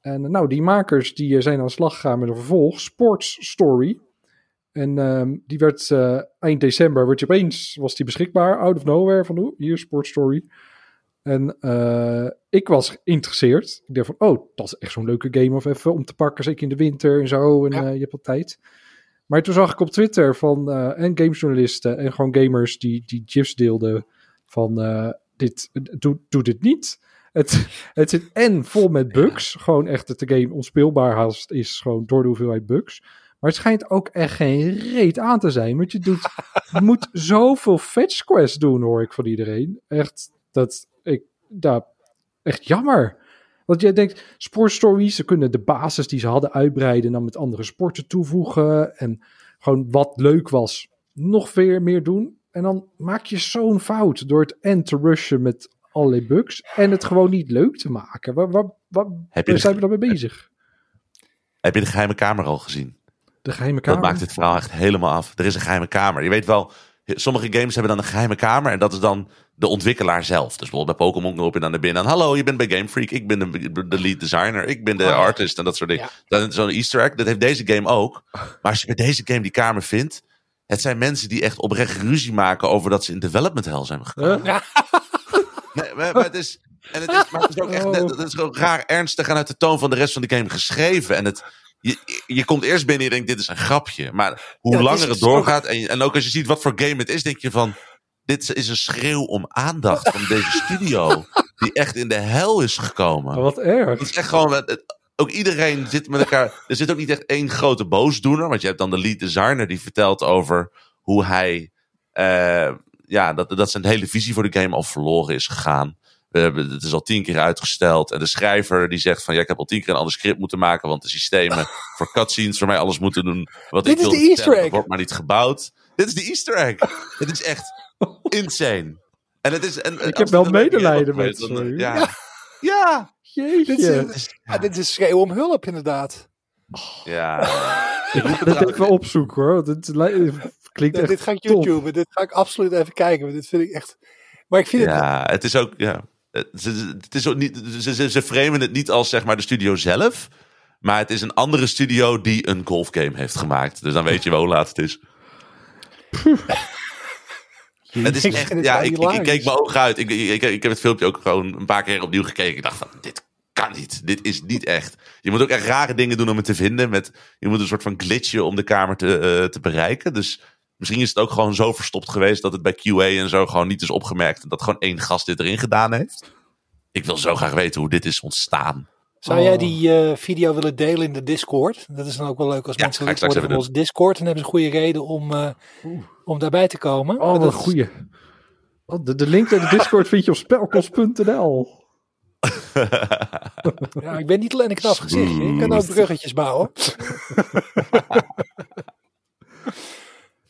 En eh, nou, die makers die eh, zijn aan de slag gegaan met een vervolg, Sports Story. En ehm, die werd eh, eind december, werd je opeens, was die beschikbaar, out of nowhere, van hoe, hier, Sports Story. En ik was geïnteresseerd. Ik dacht van, oh, dat is echt zo'n leuke game of even om te pakken, zeker in de winter en zo. En Ja. je hebt wat tijd. Maar toen zag ik op Twitter van, en gamesjournalisten en gewoon gamers die, die gifs deelden van, dit, doe, doe dit niet. Het, het zit en vol met bugs. Gewoon echt dat de game onspeelbaar haast is. Gewoon door de hoeveelheid bugs. Maar het schijnt ook echt geen reet aan te zijn. Want je, doet, [LAUGHS] moet zoveel fetch quests doen, hoor ik van iedereen. Echt, dat ik, dat, echt jammer. Want jij denkt, sportstories, ze kunnen de basis die ze hadden uitbreiden. En dan met andere sporten toevoegen. En gewoon wat leuk was, nog weer meer doen. En dan maak je zo'n fout door het end te rushen met allerlei bugs. En het gewoon niet leuk te maken. Waar, waar, waar, Heb je waar zijn we dan mee bezig? Heb je de geheime kamer al gezien? De geheime kamer. Dat maakt het verhaal echt helemaal af. Er is een geheime kamer. Je weet wel, sommige games hebben dan een geheime kamer. En dat is dan de ontwikkelaar zelf. Dus bijvoorbeeld bij Pokémon loop je dan naar binnen. En hallo, je bent bij Game Freak. Ik ben de, de lead designer. Ik ben de Oh, artist en dat soort dingen. Ja. Dat is zo'n easter egg. Dat heeft deze game ook. Maar als je bij deze game die kamer vindt. Het zijn mensen die echt oprecht ruzie maken over dat ze in development hell zijn gekomen. [LAUGHS] Nee, maar, maar het is... En het is, maar het is ook echt Oh. net- het is gewoon raar ernstig en uit de toon van de rest van de game geschreven. En het, je, je komt eerst binnen en je denkt, dit is een grapje. Maar hoe Ja, langer het ook- doorgaat, en, en ook als je ziet wat voor game het is, denk je van, dit is een schreeuw om aandacht van deze studio. [LAUGHS] Die echt in de hel is gekomen. Wat erg. Het is echt gewoon, ook iedereen zit met elkaar. Er zit ook niet echt één grote boosdoener. Want je hebt dan de lead designer die vertelt over hoe hij. eh, ja, dat, dat zijn hele visie voor de game al verloren is gegaan. We hebben, het is al tien keer uitgesteld. En de schrijver die zegt van ja, ik heb al tien keer een ander script moeten maken. Want de systemen [LAUGHS] voor cutscenes voor mij alles moeten doen. Wat Dit ik is de Easter egg. wordt maar niet gebouwd. Dit is de Easter egg. Het is echt insane. En het is, en, Ik heb wel medelijden met ze. eh, Ja. ja. Jeetje. Dit is, ja, dit is schreeuw om hulp, inderdaad. Ja. [LAUGHS] dat even opzoeken hoor. want Het li- klinkt Ja, echt dit ga ik. YouTube. Dit ga ik absoluut even kijken. Want dit vind ik echt. Maar ik vind het. Ja, het is ook. Ja, het, ze- ze- het is ook niet, ze, ze, ze framen het niet als zeg maar de studio zelf. Maar het is een andere studio die een golfgame heeft gemaakt. Dus dan weet je wel hoe laat het is. Het is Ik echt, ja, wel ik, ik, keek mijn ogen uit. Ik, ik, ik, ik heb het filmpje ook gewoon een paar keer opnieuw gekeken. Ik dacht van, dit kan niet. Dit is niet echt. Je moet ook echt rare dingen doen om het te vinden. Met, je moet een soort van glitchen om de kamer te, eh, te bereiken. Dus misschien is het ook gewoon zo verstopt geweest dat het bij QA en zo gewoon niet is opgemerkt. En dat gewoon één gast dit erin gedaan heeft. Ik wil zo graag weten hoe dit is ontstaan. Zou jij Oh. die eh, video willen delen in de Discord? Dat is dan ook wel leuk als Ja, mensen lid worden van onze Discord. En hebben ze een goede reden om, eh, om daarbij te komen. Oh, wat een goeie. Oh, de, de link naar de Discord vind je op spelkos.nl. [LAUGHS] Ja, ik ben niet alleen een knap gezichtje. Ik kan ook bruggetjes bouwen. [LAUGHS]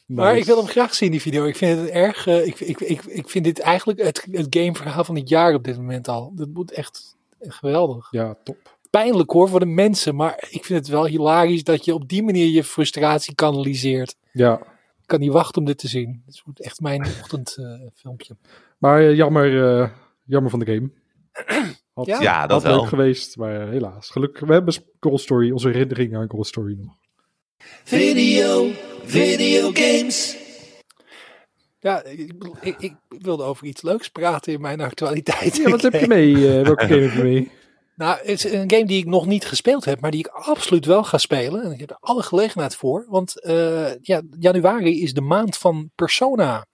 Maar ik wil hem graag zien, die video. Ik vind het erg. eh, ik, ik, ik, ik vind dit eigenlijk het, het gameverhaal van het jaar op dit moment al. Dat moet echt geweldig. Ja, top. Pijnlijk hoor voor de mensen. Maar ik vind het wel hilarisch dat je op die manier je frustratie kanaliseert. Ja. Ik kan niet wachten om dit te zien. Het wordt echt mijn [LAUGHS] ochtendfilmpje. Maar eh, jammer, eh, jammer van de game. [CLEARS THROAT] Had, Ja. Ja, dat had wel. leuk geweest, maar eh, helaas. Gelukkig, we hebben Gold Story, onze herinnering aan Gold Story nog. Video, videogames. ja, ik, bedoel, ik, ik wilde over iets leuks praten in mijn actualiteit. Ja, wat [LAUGHS] heb je mee? eh, welke game heb je mee? [LAUGHS] Nou, het is een game die ik nog niet gespeeld heb, maar die ik absoluut wel ga spelen. En ik heb er alle gelegenheid voor. Want eh, ja, januari is de maand van Persona.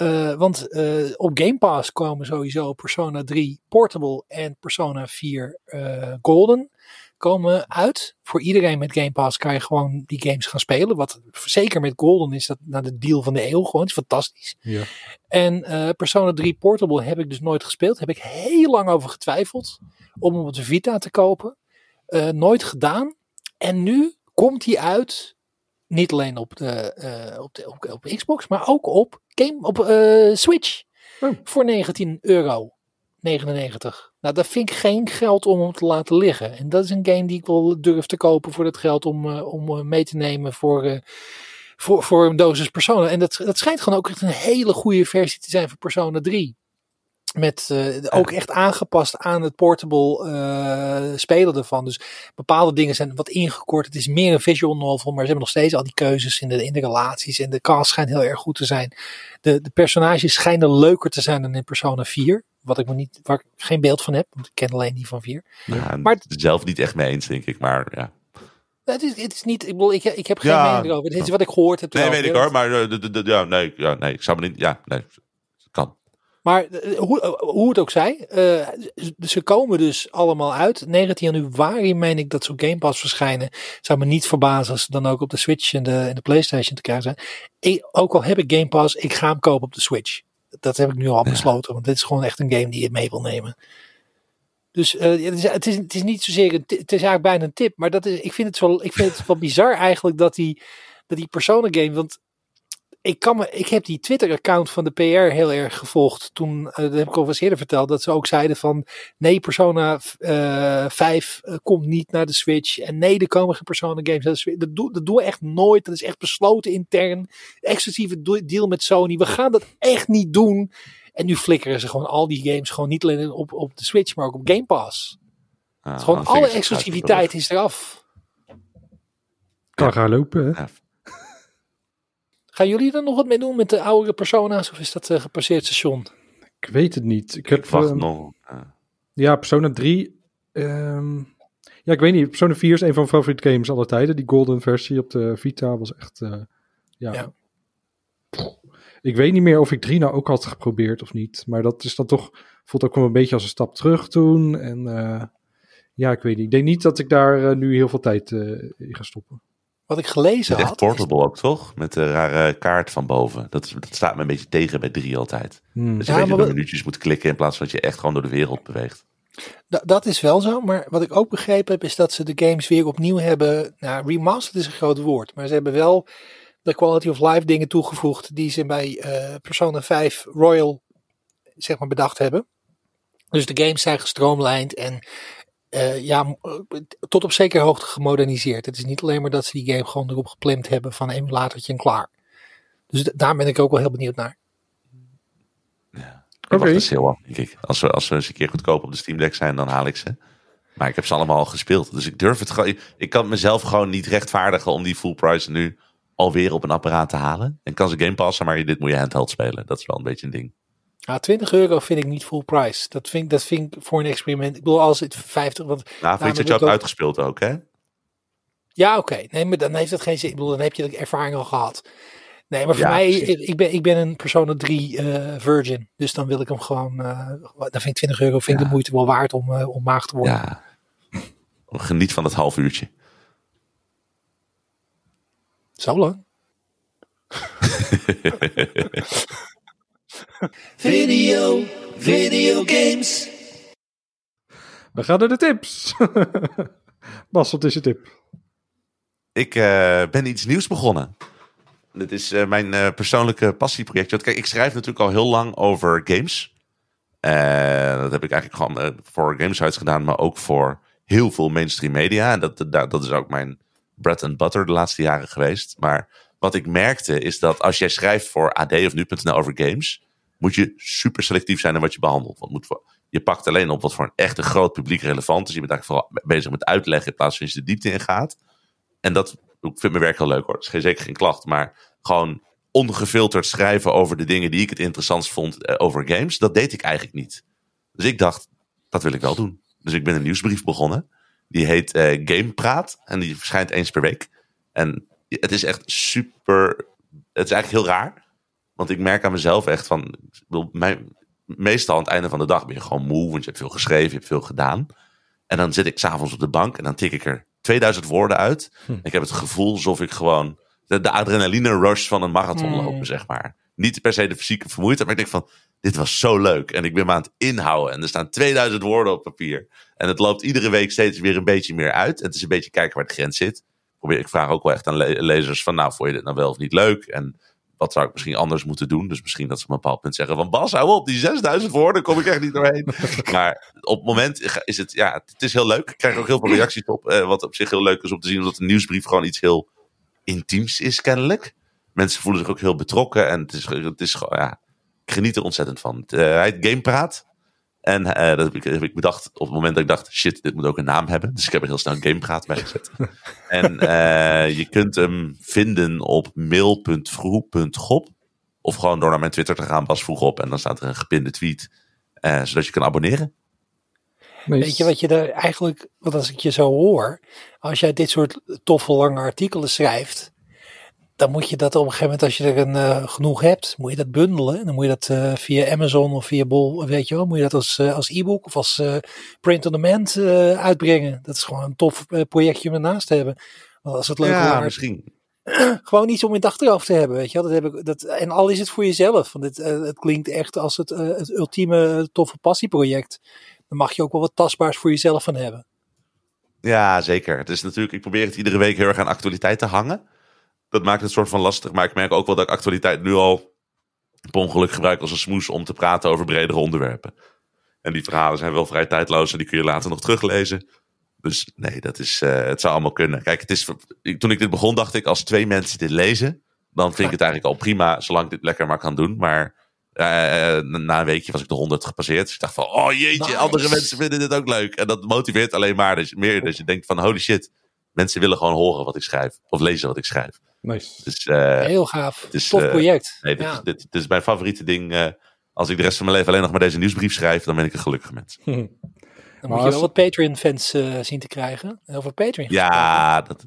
Eh, want eh, op Game Pass komen sowieso Persona 3 Portable en Persona 4 eh, Golden komen uit. Voor iedereen met Game Pass kan je gewoon die games gaan spelen. Wat zeker met Golden is dat naar de deal van de eeuw gewoon. Is fantastisch. Ja. En Persona 3 Portable heb ik dus nooit gespeeld. Heb ik heel lang over getwijfeld om hem op de Vita te kopen. Nooit gedaan. En nu komt hij uit. Niet alleen op de, op, de op, op Xbox, maar ook op, game, op eh, Switch. Oh. Voor 19 euro. 99. Nou, dat vind ik geen geld om hem te laten liggen. En dat is een game die ik wel durf te kopen voor dat geld om, eh, om eh, mee te nemen voor, voor, voor een dosis Persona. En dat, dat schijnt gewoon ook echt een hele goede versie te zijn voor Persona 3. Met eh, ook echt aangepast aan het portable eh, spelen ervan. Dus bepaalde dingen zijn wat ingekort. Het is meer een visual novel, maar ze hebben nog steeds al die keuzes in de, in de relaties. En de cast schijnt heel erg goed te zijn. De, de personages schijnen leuker te zijn dan in Persona 4. Wat ik me niet, waar ik geen beeld van heb, want ik ken alleen die van 4. Ja, Maar- maar zelf niet echt mee eens, denk ik. Maar ja. Het is, het is niet, ik bedoel, ik, ik heb geen Ja. mening erover. Dit is wat ik gehoord heb. Nee, erover. weet ik hoor. Maar eh, de- de- de- ja, nee, ja, nee, ik zou me niet. Ja, nee. Maar eh, hoe, eh, hoe het ook zij, eh, ze- komen dus allemaal uit. 19 januari meen ik dat ze op Game Pass verschijnen. Zou me niet verbazen als ze dan ook op de Switch en de, en de Playstation te krijgen zijn. Ik, ook al heb ik Game Pass, ik ga hem kopen op de Switch. Dat heb ik nu al besloten, want dit is gewoon echt een game die je mee wil nemen. Dus het, is, het, is, het is niet zozeer een het is eigenlijk bijna een tip, maar dat is, ik vind het wel, ik vind het wel bizar eigenlijk dat die, dat die Persona game, want ik, kan me, ik heb die Twitter-account van de PR heel erg gevolgd. Toen, eh, dat heb ik al eens eerder verteld, dat ze ook zeiden van nee, Persona eh 5 eh, komt niet naar de Switch. En nee, er komen geen Persona games naar de Switch. Dat doen dat doen we echt nooit. Dat is echt besloten intern. Exclusieve deal met Sony. We gaan dat echt niet doen. En nu flikkeren ze gewoon al die games gewoon niet alleen op, op de Switch, maar ook op Game Pass. Ja, Gewoon alle exclusiviteit is eraf. Kan gaan lopen, hè? Gaan jullie er nog wat mee doen met de oudere persona's? Of is dat een gepasseerd station? Ik weet het niet. Ik heb, Wacht ehm, nog. Ja. Ja, Persona 3. ehm, ja, ik weet niet. Persona 4 is een van mijn favoriete games aller tijden. Die golden versie op de Vita was echt... eh, ja. Ja. Ik weet niet meer of ik 3 nou ook had geprobeerd of niet. Maar dat is dan toch... Voelt ook wel een beetje als een stap terug toen. En eh, ja, ik weet niet. Ik denk niet dat ik daar eh, nu heel veel tijd eh, in ga stoppen. Wat ik gelezen echt had. is- portable ook, toch? Met de rare kaart van boven. Dat, is, dat staat me een beetje tegen bij 3 altijd. Hmm. Dat je Ja, een beetje maar door we- minuutjes moet klikken in plaats van dat je echt gewoon door de wereld beweegt. Da- dat is wel zo, maar wat ik ook begrepen heb is dat ze de games weer opnieuw hebben. Nou, remastered is een groot woord, maar ze hebben wel de quality of life dingen toegevoegd die ze bij eh, Persona 5 Royal zeg maar bedacht hebben. Dus de games zijn gestroomlijnd en eh, ja, eh, tot op zekere hoogte gemoderniseerd. Het is niet alleen maar dat ze die game gewoon erop gepland hebben van een emulatortje en klaar. Dus daar ben ik ook wel heel benieuwd naar. Ik Oké. wacht de sale af, denk ik. Als we, als we eens een keer goedkoop op de Steam Deck zijn, dan haal ik ze. Maar ik heb ze allemaal al gespeeld. Dus ik durf het gewoon. Ik kan mezelf gewoon niet rechtvaardigen om die full price nu alweer op een apparaat te halen. En kan ze game passen, maar dit moet je handheld spelen. Dat is wel een beetje een ding. Ja, 20 euro vind ik niet full price. Dat vind, ik- dat vind ik voor een experiment. Ik bedoel, als het 50, want Nou, vind je dat je dat hebt ook- uitgespeeld ook, hè? Ja, oké. Nee, maar dan heeft het geen zin. Ik bedoel, dan heb je de ervaring al gehad. Nee, maar voor Ja, mij, ik, ik ben, ik ben een Persona 3 eh, virgin. Dus dan wil ik hem gewoon, eh dan vind ik 20 euro vind ik Ja. de moeite wel waard om, eh, om maag te worden. Ja. [LAUGHS] Geniet van het half uurtje. Zo lang. [LAUGHS] Video, video games. We gaan naar de tips. [LAUGHS] Bas, wat is je tip? Ik eh, ben iets nieuws begonnen. Dit is eh, mijn eh, persoonlijke passieprojectje. Want kijk, ik schrijf natuurlijk al heel lang over games. Dat heb ik eigenlijk gewoon voor gamesites gedaan, maar ook voor heel veel mainstream media. En dat, dat, dat is ook mijn bread and butter de laatste jaren geweest. Maar wat ik merkte is dat als jij schrijft voor AD of nu.nl over games, moet je super selectief zijn in wat je behandelt. Want moet je pakt alleen op wat voor een echt een groot publiek relevant is. Je bent eigenlijk vooral bezig met uitleggen in plaats van dat je de diepte in gaat. En dat, ik vind mijn werk heel leuk hoor. Is geen, zeker geen klacht, maar gewoon ongefilterd schrijven over de dingen die ik het interessantst vond eh, over games. Dat deed ik eigenlijk niet. Dus ik dacht, dat wil ik wel doen. Dus ik ben een nieuwsbrief begonnen. Die heet eh Game Praat. En die verschijnt eens per week. En het is echt super. Het is eigenlijk heel raar. Want ik merk aan mezelf echt van. Mijn, meestal aan het einde van de dag ben je gewoon moe. Want je hebt veel geschreven, je hebt veel gedaan. En dan zit ik s'avonds op de bank en dan tik ik er 2000 woorden uit. Ik heb het gevoel alsof ik gewoon de, de adrenaline rush van een marathon lopen, zeg maar. Niet per se de fysieke vermoeidheid, maar ik denk van, dit was zo leuk. En ik ben me aan het inhouden. En er staan 2000 woorden op papier. En het loopt iedere week steeds weer een beetje meer uit. En het is een beetje kijken waar de grens zit. Ik vraag ook wel echt aan le- lezers van, nou, vond je dit nou wel of niet leuk? En wat zou ik misschien anders moeten doen? Dus misschien dat ze op een bepaald punt zeggen van, Bas, hou op, die 6000 woorden kom ik echt niet doorheen. [LAUGHS] maar op het moment is het, ja, het is heel leuk. Ik krijg ook heel veel reacties op, eh, wat op zich heel leuk is om te zien. Omdat een nieuwsbrief gewoon iets heel intiems is, kennelijk. Mensen voelen zich ook heel betrokken. En het is, het is gewoon, ja, ik geniet er ontzettend van. Eh, hij heet Gamepraat. En eh, dat heb ik, heb ik bedacht op het moment dat ik dacht, shit, dit moet ook een naam hebben. Dus ik heb er heel snel Gamepraat bij gezet. [LAUGHS] en eh, je kunt hem vinden op mail.vroeg.gop. Of gewoon door naar mijn Twitter te gaan, Bas vroeg op. En dan staat er een gepinde tweet. eh, zodat je kan abonneren. Nice. Weet je wat je daar eigenlijk, want als ik je zo hoor, als jij dit soort toffe lange artikelen schrijft, dan moet je dat op een gegeven moment, als je er een, eh, genoeg hebt, moet je dat bundelen. Dan moet je dat eh, via Amazon of via Bol, weet je wel, moet je dat als, eh, als e-book of als eh, print-on-demand eh, uitbrengen. Dat is gewoon een tof projectje om ernaast te hebben. Want als het leuk ja, misschien. [CLEARS THROAT] gewoon iets om in het achterhoofd te hebben, weet je wel. Dat heb ik, dat, en al is het voor jezelf, want het, eh, het klinkt echt als het, het ultieme toffe passieproject. Dan mag je ook wel wat tastbaars voor jezelf van hebben. Ja, zeker. Het is natuurlijk, ik probeer het iedere week heel erg aan actualiteit te hangen. Dat maakt het soort van lastig. Maar ik merk ook wel dat ik actualiteit nu al per ongeluk gebruik als een smoes om te praten over bredere onderwerpen. En die verhalen zijn wel vrij tijdloos en die kun je later nog teruglezen. Dus nee, dat is, eh, het zou allemaal kunnen. Kijk, het is, toen ik dit begon dacht ik, als twee mensen dit lezen, dan vind ik het eigenlijk al prima, zolang ik dit lekker maar kan doen. Maar eh, na- na een weekje was ik de 100 gepasseerd. Dus ik dacht van, oh jeetje, Nice. andere mensen vinden dit ook leuk. En dat motiveert alleen maar dus, meer. Dus je denkt van, holy shit, mensen willen gewoon horen wat ik schrijf. Of lezen wat ik schrijf. Nice. Dus eh, Heel gaaf. is, Tof eh, project. nee, dit, ja. is, dit, dit is mijn favoriete ding. eh, als ik de rest van mijn leven alleen nog maar deze nieuwsbrief schrijf, dan ben ik een gelukkig mens. Dan Maar moet je als- wel wat Patreon-fans eh, zien te krijgen. En over Patreon. Ja, dat,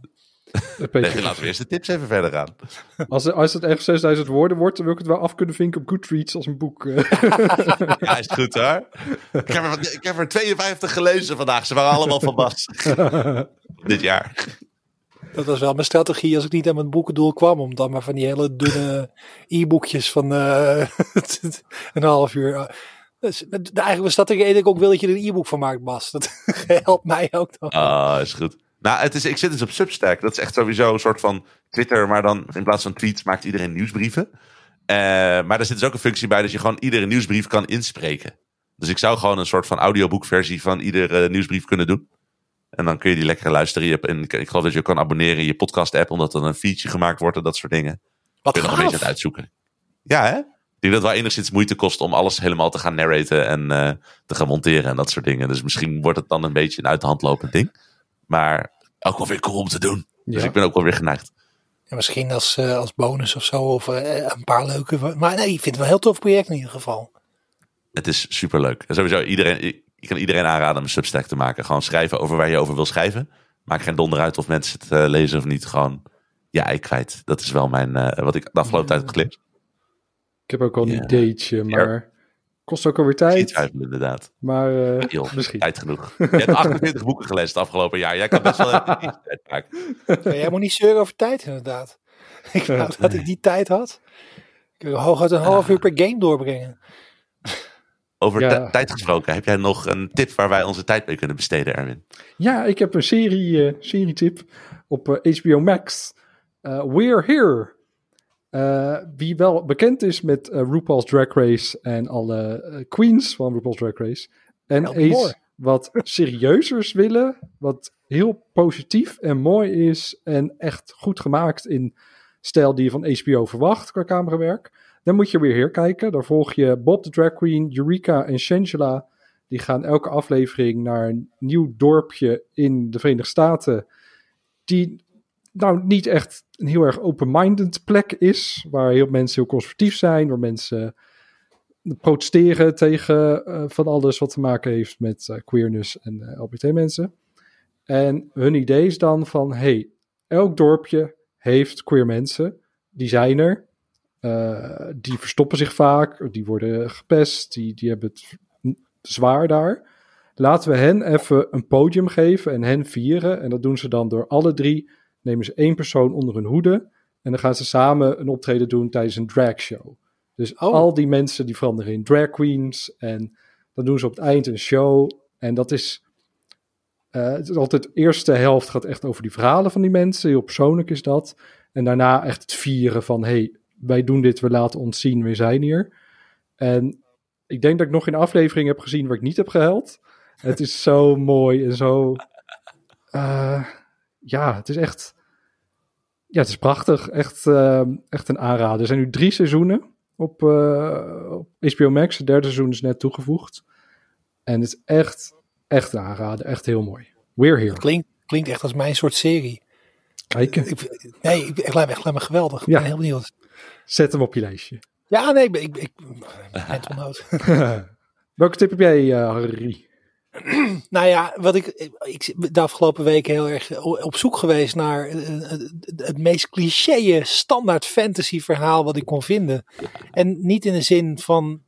nee, laten we eerst de tips even verder gaan. Als, als het echt 6000 woorden wordt, dan wil ik het wel af kunnen vinken op Goodreads als een boek. eh. [LAUGHS] Ja, is het goed hoor. Ik heb, er, ik heb er 52 gelezen vandaag. Ze waren allemaal van Bas. [LAUGHS] Dit jaar. Dat was wel mijn strategie als ik niet aan mijn boekendoel kwam. Om dan maar van die hele dunne e-boekjes van eh, [LAUGHS] een half uur. eh, Dus, eigenlijk was dat de reden dat ik ook wil dat je er een e-book van maakt, Bas. Dat helpt mij ook dan. Ah, is goed. Nou, het is, ik zit dus op Substack. Dat is echt sowieso een soort van Twitter, maar dan in plaats van tweets maakt iedereen nieuwsbrieven. Eh, maar er zit dus ook een functie bij dat je gewoon iedere nieuwsbrief kan inspreken. Dus ik zou gewoon een soort van audioboekversie van iedere nieuwsbrief kunnen doen. En dan kun je die lekker luisteren. Je hebt, en ik, geloof dat je kan abonneren in je podcast-app, omdat er een feature gemaakt wordt en dat soort dingen. Wat Ik ben nog een beetje het uitzoeken. Ja, hè? Ik denk dat het wel enigszins moeite kost om alles helemaal te gaan narraten en eh, te gaan monteren en dat soort dingen. Dus misschien wordt het dan een beetje een uit de hand lopend ding. Maar ook wel weer cool om te doen. Dus Ja. ik ben ook wel weer geneigd. Ja, misschien als, eh, als bonus of zo. Of eh, een paar leuke. Maar nee, ik vind het wel een heel tof project in ieder geval. Het is superleuk. En sowieso, iedereen, je kan iedereen aanraden om een Substack te maken. Gewoon schrijven over waar je over wil schrijven. Maakt geen donder uit of mensen het eh, lezen of niet. Gewoon, ja, ik kwijt. Dat is wel mijn, eh, wat ik de afgelopen tijd heb geleerd. ik heb ook al een Ja. ideetje, maar kost ook alweer tijd. Iets uit, inderdaad. Maar eh, Joh, misschien. Tijd genoeg. Je hebt 48 boeken gelezen het afgelopen jaar. Jij kan best wel even iets tijd maken. [LAUGHS] Ja, jij moet niet zeuren over tijd inderdaad. [LAUGHS] Ik wou dat ik die tijd had. Ik wil hooguit een half uur per game doorbrengen. Over Ja. tijd gesproken, heb jij nog een tip waar wij onze tijd mee kunnen besteden, Erwin? Ja, ik heb een serie, eh serietip op eh, HBO Max. Eh, We're Here. Eh, wie wel bekend is met eh, RuPaul's Drag Race en alle eh, queens van RuPaul's Drag Race. En more. eens wat serieuzers willen, wat heel positief en mooi is en echt goed gemaakt in stijl die je van HBO verwacht qua camerawerk. Dan moet je weer hier kijken. Daar volg je Bob de Drag Queen, Eureka en Shangela. Die gaan elke aflevering naar een nieuw dorpje in de Verenigde Staten. Die nou niet echt een heel erg open-minded plek is. Waar heel mensen heel conservatief zijn. Waar mensen protesteren tegen eh, van alles wat te maken heeft met eh, queerness en eh, LBT-mensen. En hun idee is dan van: hey, elk dorpje heeft queer mensen. Die zijn er. Eh, die verstoppen zich vaak. Die worden gepest. Die, die hebben het zwaar daar. Laten we hen even een podium geven en hen vieren. En dat doen ze dan door alle drie. Nemen ze één persoon onder hun hoede. En dan gaan ze samen een optreden doen tijdens een dragshow. Dus Oh. al die mensen die veranderen in drag queens. En dan doen ze op het eind een show. En dat is. eh, het is altijd de eerste helft gaat echt over die verhalen van die mensen. Heel persoonlijk is dat. En daarna echt het vieren van: hey, wij doen dit, we laten ons zien, we zijn hier. En ik denk dat ik nog geen aflevering heb gezien waar ik niet heb gehuild. Het is zo mooi en zo. eh, ja, het is echt. Ja, het is prachtig. Echt, eh, echt een aanrader. Er zijn nu drie seizoenen op, eh, op HBO Max. Het derde seizoen is net toegevoegd. En het is echt, echt een aanrader. Echt heel mooi. We're here. Klinkt, klinkt echt als mijn soort serie. Kijk, Ik, nee, ik, ik lijkt me echt lijkt me geweldig. Ik Ja. ben heel benieuwd. zet hem op je lijstje. Ja, nee, ik, ik, ik mental [LAUGHS] note. Welke tip heb jij, eh, Harry? [CLEARS THROAT] Nou ja, wat ik, ik de afgelopen weken heel erg op zoek geweest naar eh, het, het meest cliché standaard fantasy verhaal wat ik kon vinden. En niet in de zin van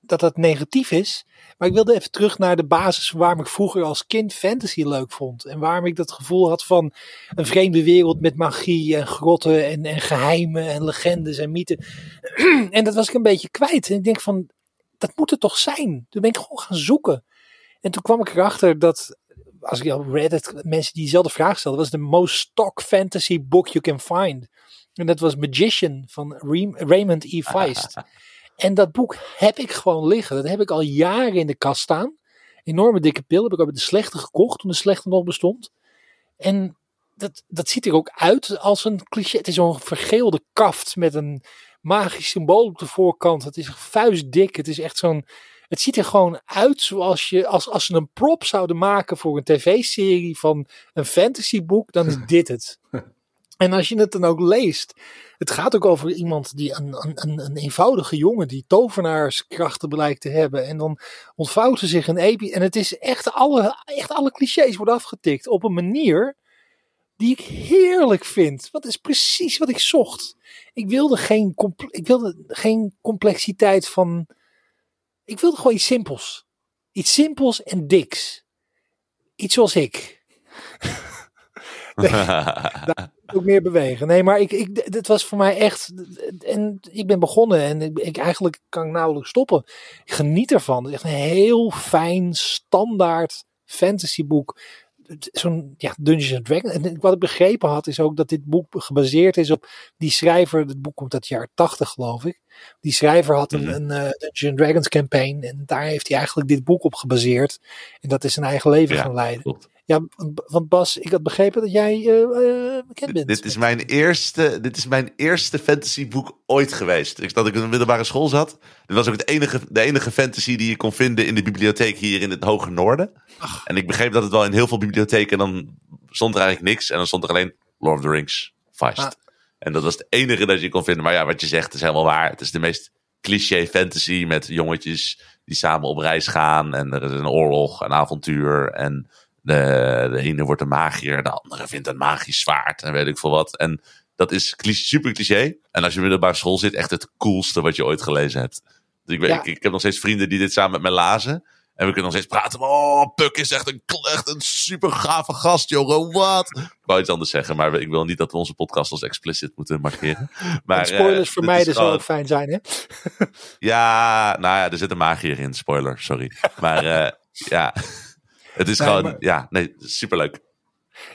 dat het negatief is, maar ik wilde even terug naar de basis waarom ik vroeger als kind fantasy leuk vond. En waarom ik dat gevoel had van een vreemde wereld met magie en grotten en, en geheimen en legendes en mythen. [CLEARS THROAT] en dat was ik een beetje kwijt. En ik denk van, dat moet het toch zijn? Toen ben ik gewoon gaan zoeken. En toen kwam ik erachter dat, als ik op Reddit mensen die dezelfde vraag stelden, was de most stock fantasy book you can find. En dat was Magician van Raymond E. Feist. [LAUGHS] en dat boek heb ik gewoon liggen. Dat heb ik al jaren in de kast staan. Enorme dikke pil. Heb ik ook de slechte gekocht toen de slechte nog bestond. En dat, dat ziet er ook uit als een cliché. Het is zo'n vergeelde kaft met een magisch symbool op de voorkant. Het is vuistdik. Het is echt zo'n het ziet er gewoon uit zoals je, als, als ze een prop zouden maken voor een tv-serie van een fantasyboek, dan is [LAUGHS] dit het. En als je het dan ook leest, het gaat ook over iemand die een, een, een eenvoudige jongen die tovenaarskrachten blijkt te hebben. En dan ontvouwt ze zich een epi. En het is echt alle, echt alle clichés worden afgetikt op een manier die ik heerlijk vind. Wat is precies wat ik zocht. Ik wilde geen, ik wilde geen complexiteit van ik wilde gewoon iets simpels. Iets simpels en diks. Iets zoals ik. nee, [LAUGHS] daar ook meer bewegen. Nee, maar ik, ik, dit was voor mij echt. En ik ben begonnen en ik, ik eigenlijk kan ik nauwelijks stoppen. Ik geniet ervan. Het is echt een heel fijn, standaard fantasyboek zo'n ja, Dungeons and Dragons. En wat ik begrepen had, is ook dat dit boek gebaseerd is op die schrijver. Het boek komt uit het jaar 80, geloof ik. Die schrijver had een, mhm. een uh, Dungeons Dragons campaign. En daar heeft hij eigenlijk dit boek op gebaseerd. En dat is zijn eigen leven gaan leiden. Klopt. Ja, want Bas, ik had begrepen dat jij uh, bekend bent. Dit is mijn eerste, dit is mijn eerste fantasyboek ooit geweest. Ik, dat ik in een middelbare school zat. Dit was ook het enige, de enige fantasy die je kon vinden in de bibliotheek hier in het Hoge Noorden. En ik begreep dat het wel in heel veel bibliotheken, dan stond er eigenlijk niks. En dan stond er alleen Lord of the Rings, Feist. Ah. En dat was het enige dat je kon vinden. Maar ja, wat je zegt is helemaal waar. Het is de meest cliché fantasy met jongetjes die samen op reis gaan. En er is een oorlog, een avontuur en de, de ene wordt een magier, de andere vindt een magisch zwaard en weet ik veel wat. En dat is super cliché. En als je middelbare school zit, echt het coolste wat je ooit gelezen hebt. Dus ik, weet, ik, ik, heb nog steeds vrienden die dit samen met me lazen. En we kunnen nog steeds praten. Oh, Puk is echt een, echt een super gave gast, jongen. Wat? Ik wou iets anders zeggen, maar ik wil niet dat we onze podcast als explicit moeten markeren. [LAUGHS] Maar, spoilers uh, vermijden zou ook fijn zijn, hè? ja, nou ja, er zit een magier in. Spoiler, sorry. [LAUGHS] Maar uh, ja. Het is gewoon, ja, nee, superleuk.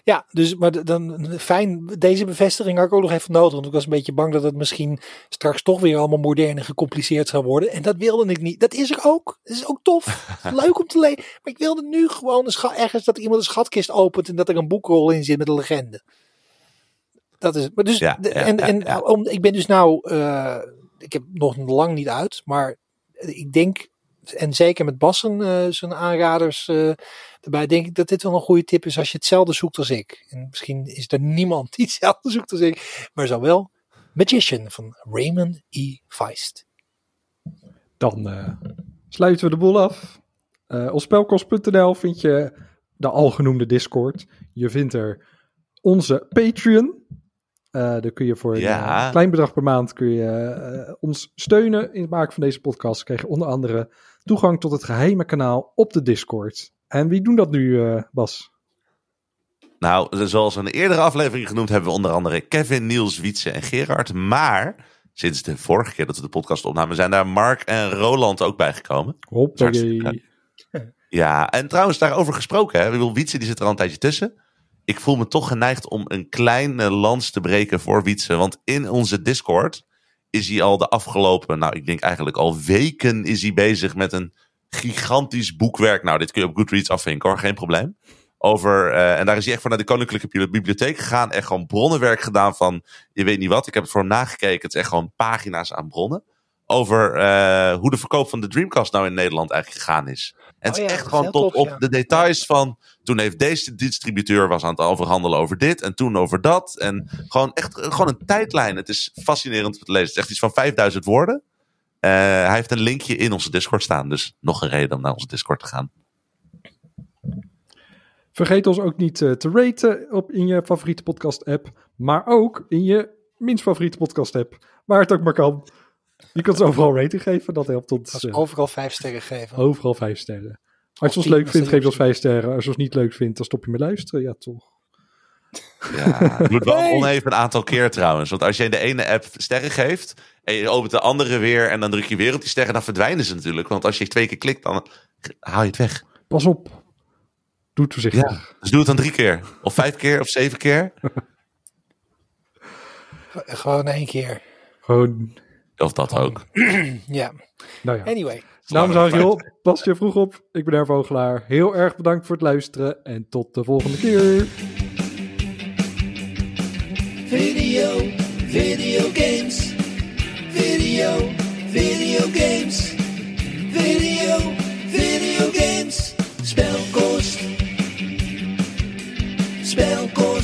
Ja, dus maar dan fijn. Deze bevestiging had ik ook nog even nodig. Want ik was een beetje bang dat het misschien straks toch weer allemaal modern en gecompliceerd zou worden. En dat wilde ik niet. Dat is er ook. Dat is ook tof. [LAUGHS] Leuk om te lezen. Maar ik wilde nu gewoon een ergens dat iemand een schatkist opent en dat er een boekrol in zit met een legende. Dat is het. Maar dus, ja, en, en Om, ik ben dus nou, uh, ik heb nog lang niet uit, maar ik denk en zeker met Bassen uh, zijn aanraders uh, erbij, denk ik dat dit wel een goede tip is als je hetzelfde zoekt als ik. En misschien is er niemand [LAUGHS] die hetzelfde zoekt als ik, maar zo wel Magician van Raymond E. Feist. Dan uh, sluiten we de boel af. op spelkost.nl vind je de algenoemde Discord. Je vindt er onze Patreon. Uh, daar kun je voor een klein bedrag per maand kun je, uh, ons steunen in het maken van deze podcast. Krijg je onder andere toegang tot het geheime kanaal op de Discord. En wie doen dat nu, uh, Bas? Nou, zoals in een eerdere aflevering genoemd hebben we onder andere Kevin, Niels, Wietse en Gerard. Maar sinds de vorige keer dat we de podcast opnamen, zijn daar Mark en Roland ook bijgekomen. Hoppakee. Ja, en trouwens daarover gesproken, hè. Wil Wietse die zit er al een tijdje tussen. Ik voel me toch geneigd om een kleine lans te breken voor Wietse. Want in onze Discord is hij al de afgelopen, nou ik denk eigenlijk al weken is hij bezig met een gigantisch boekwerk. Nou, dit kun je op Goodreads afvinken hoor, geen probleem. Over, uh, en daar is hij echt van naar de Koninklijke Bibliotheek gegaan. Echt gewoon bronnenwerk gedaan van, je weet niet wat. Ik heb het voor hem nagekeken. Het is echt gewoon pagina's aan bronnen. Over uh, hoe de verkoop van de Dreamcast nou in Nederland eigenlijk gegaan is. En het is oh echt gewoon tot op de details van. Toen heeft deze distributeur was aan het overhandelen over dit. En toen over dat. En gewoon echt gewoon een tijdlijn. Het is fascinerend te lezen. Het is echt iets van 5000 woorden. Uh, hij heeft een linkje in onze Discord staan. Dus nog een reden om naar onze Discord te gaan. Vergeet ons ook niet eh, te raten op, in je favoriete podcast-app. Maar ook in je minst favoriete podcast-app. Waar het ook maar kan. Je kunt ons [LAUGHS] overal rating geven. Dat helpt ons. Dat is overal vijf sterren geven. overal vijf sterren. Als je ons leuk als vindt, geef ons liefste. vijf sterren. Als je ons niet leuk vindt, dan stop je met luisteren. Ja, toch. Ja, het moet wel [LAUGHS] Nee. oneven een aantal keer trouwens. Want als je in de ene app sterren geeft en je opent de andere weer en dan druk je weer op die sterren, dan verdwijnen ze natuurlijk. Want als je twee keer klikt, dan haal je het weg. Pas op. Doe het voorzichtig. Ja. Dus doe het dan drie keer. Of vijf keer of zeven keer. [LAUGHS] Gewoon één keer. Gewoon, of dat ook. [CLEARS THROAT] ja. Nou ja. Anyway. Namens Ariel, pas je vroeg op. Ik ben Erv Vogelaar. Heel erg bedankt voor het luisteren en tot de volgende keer. Video, video games. Video, video games. Video, video games. Spel kost.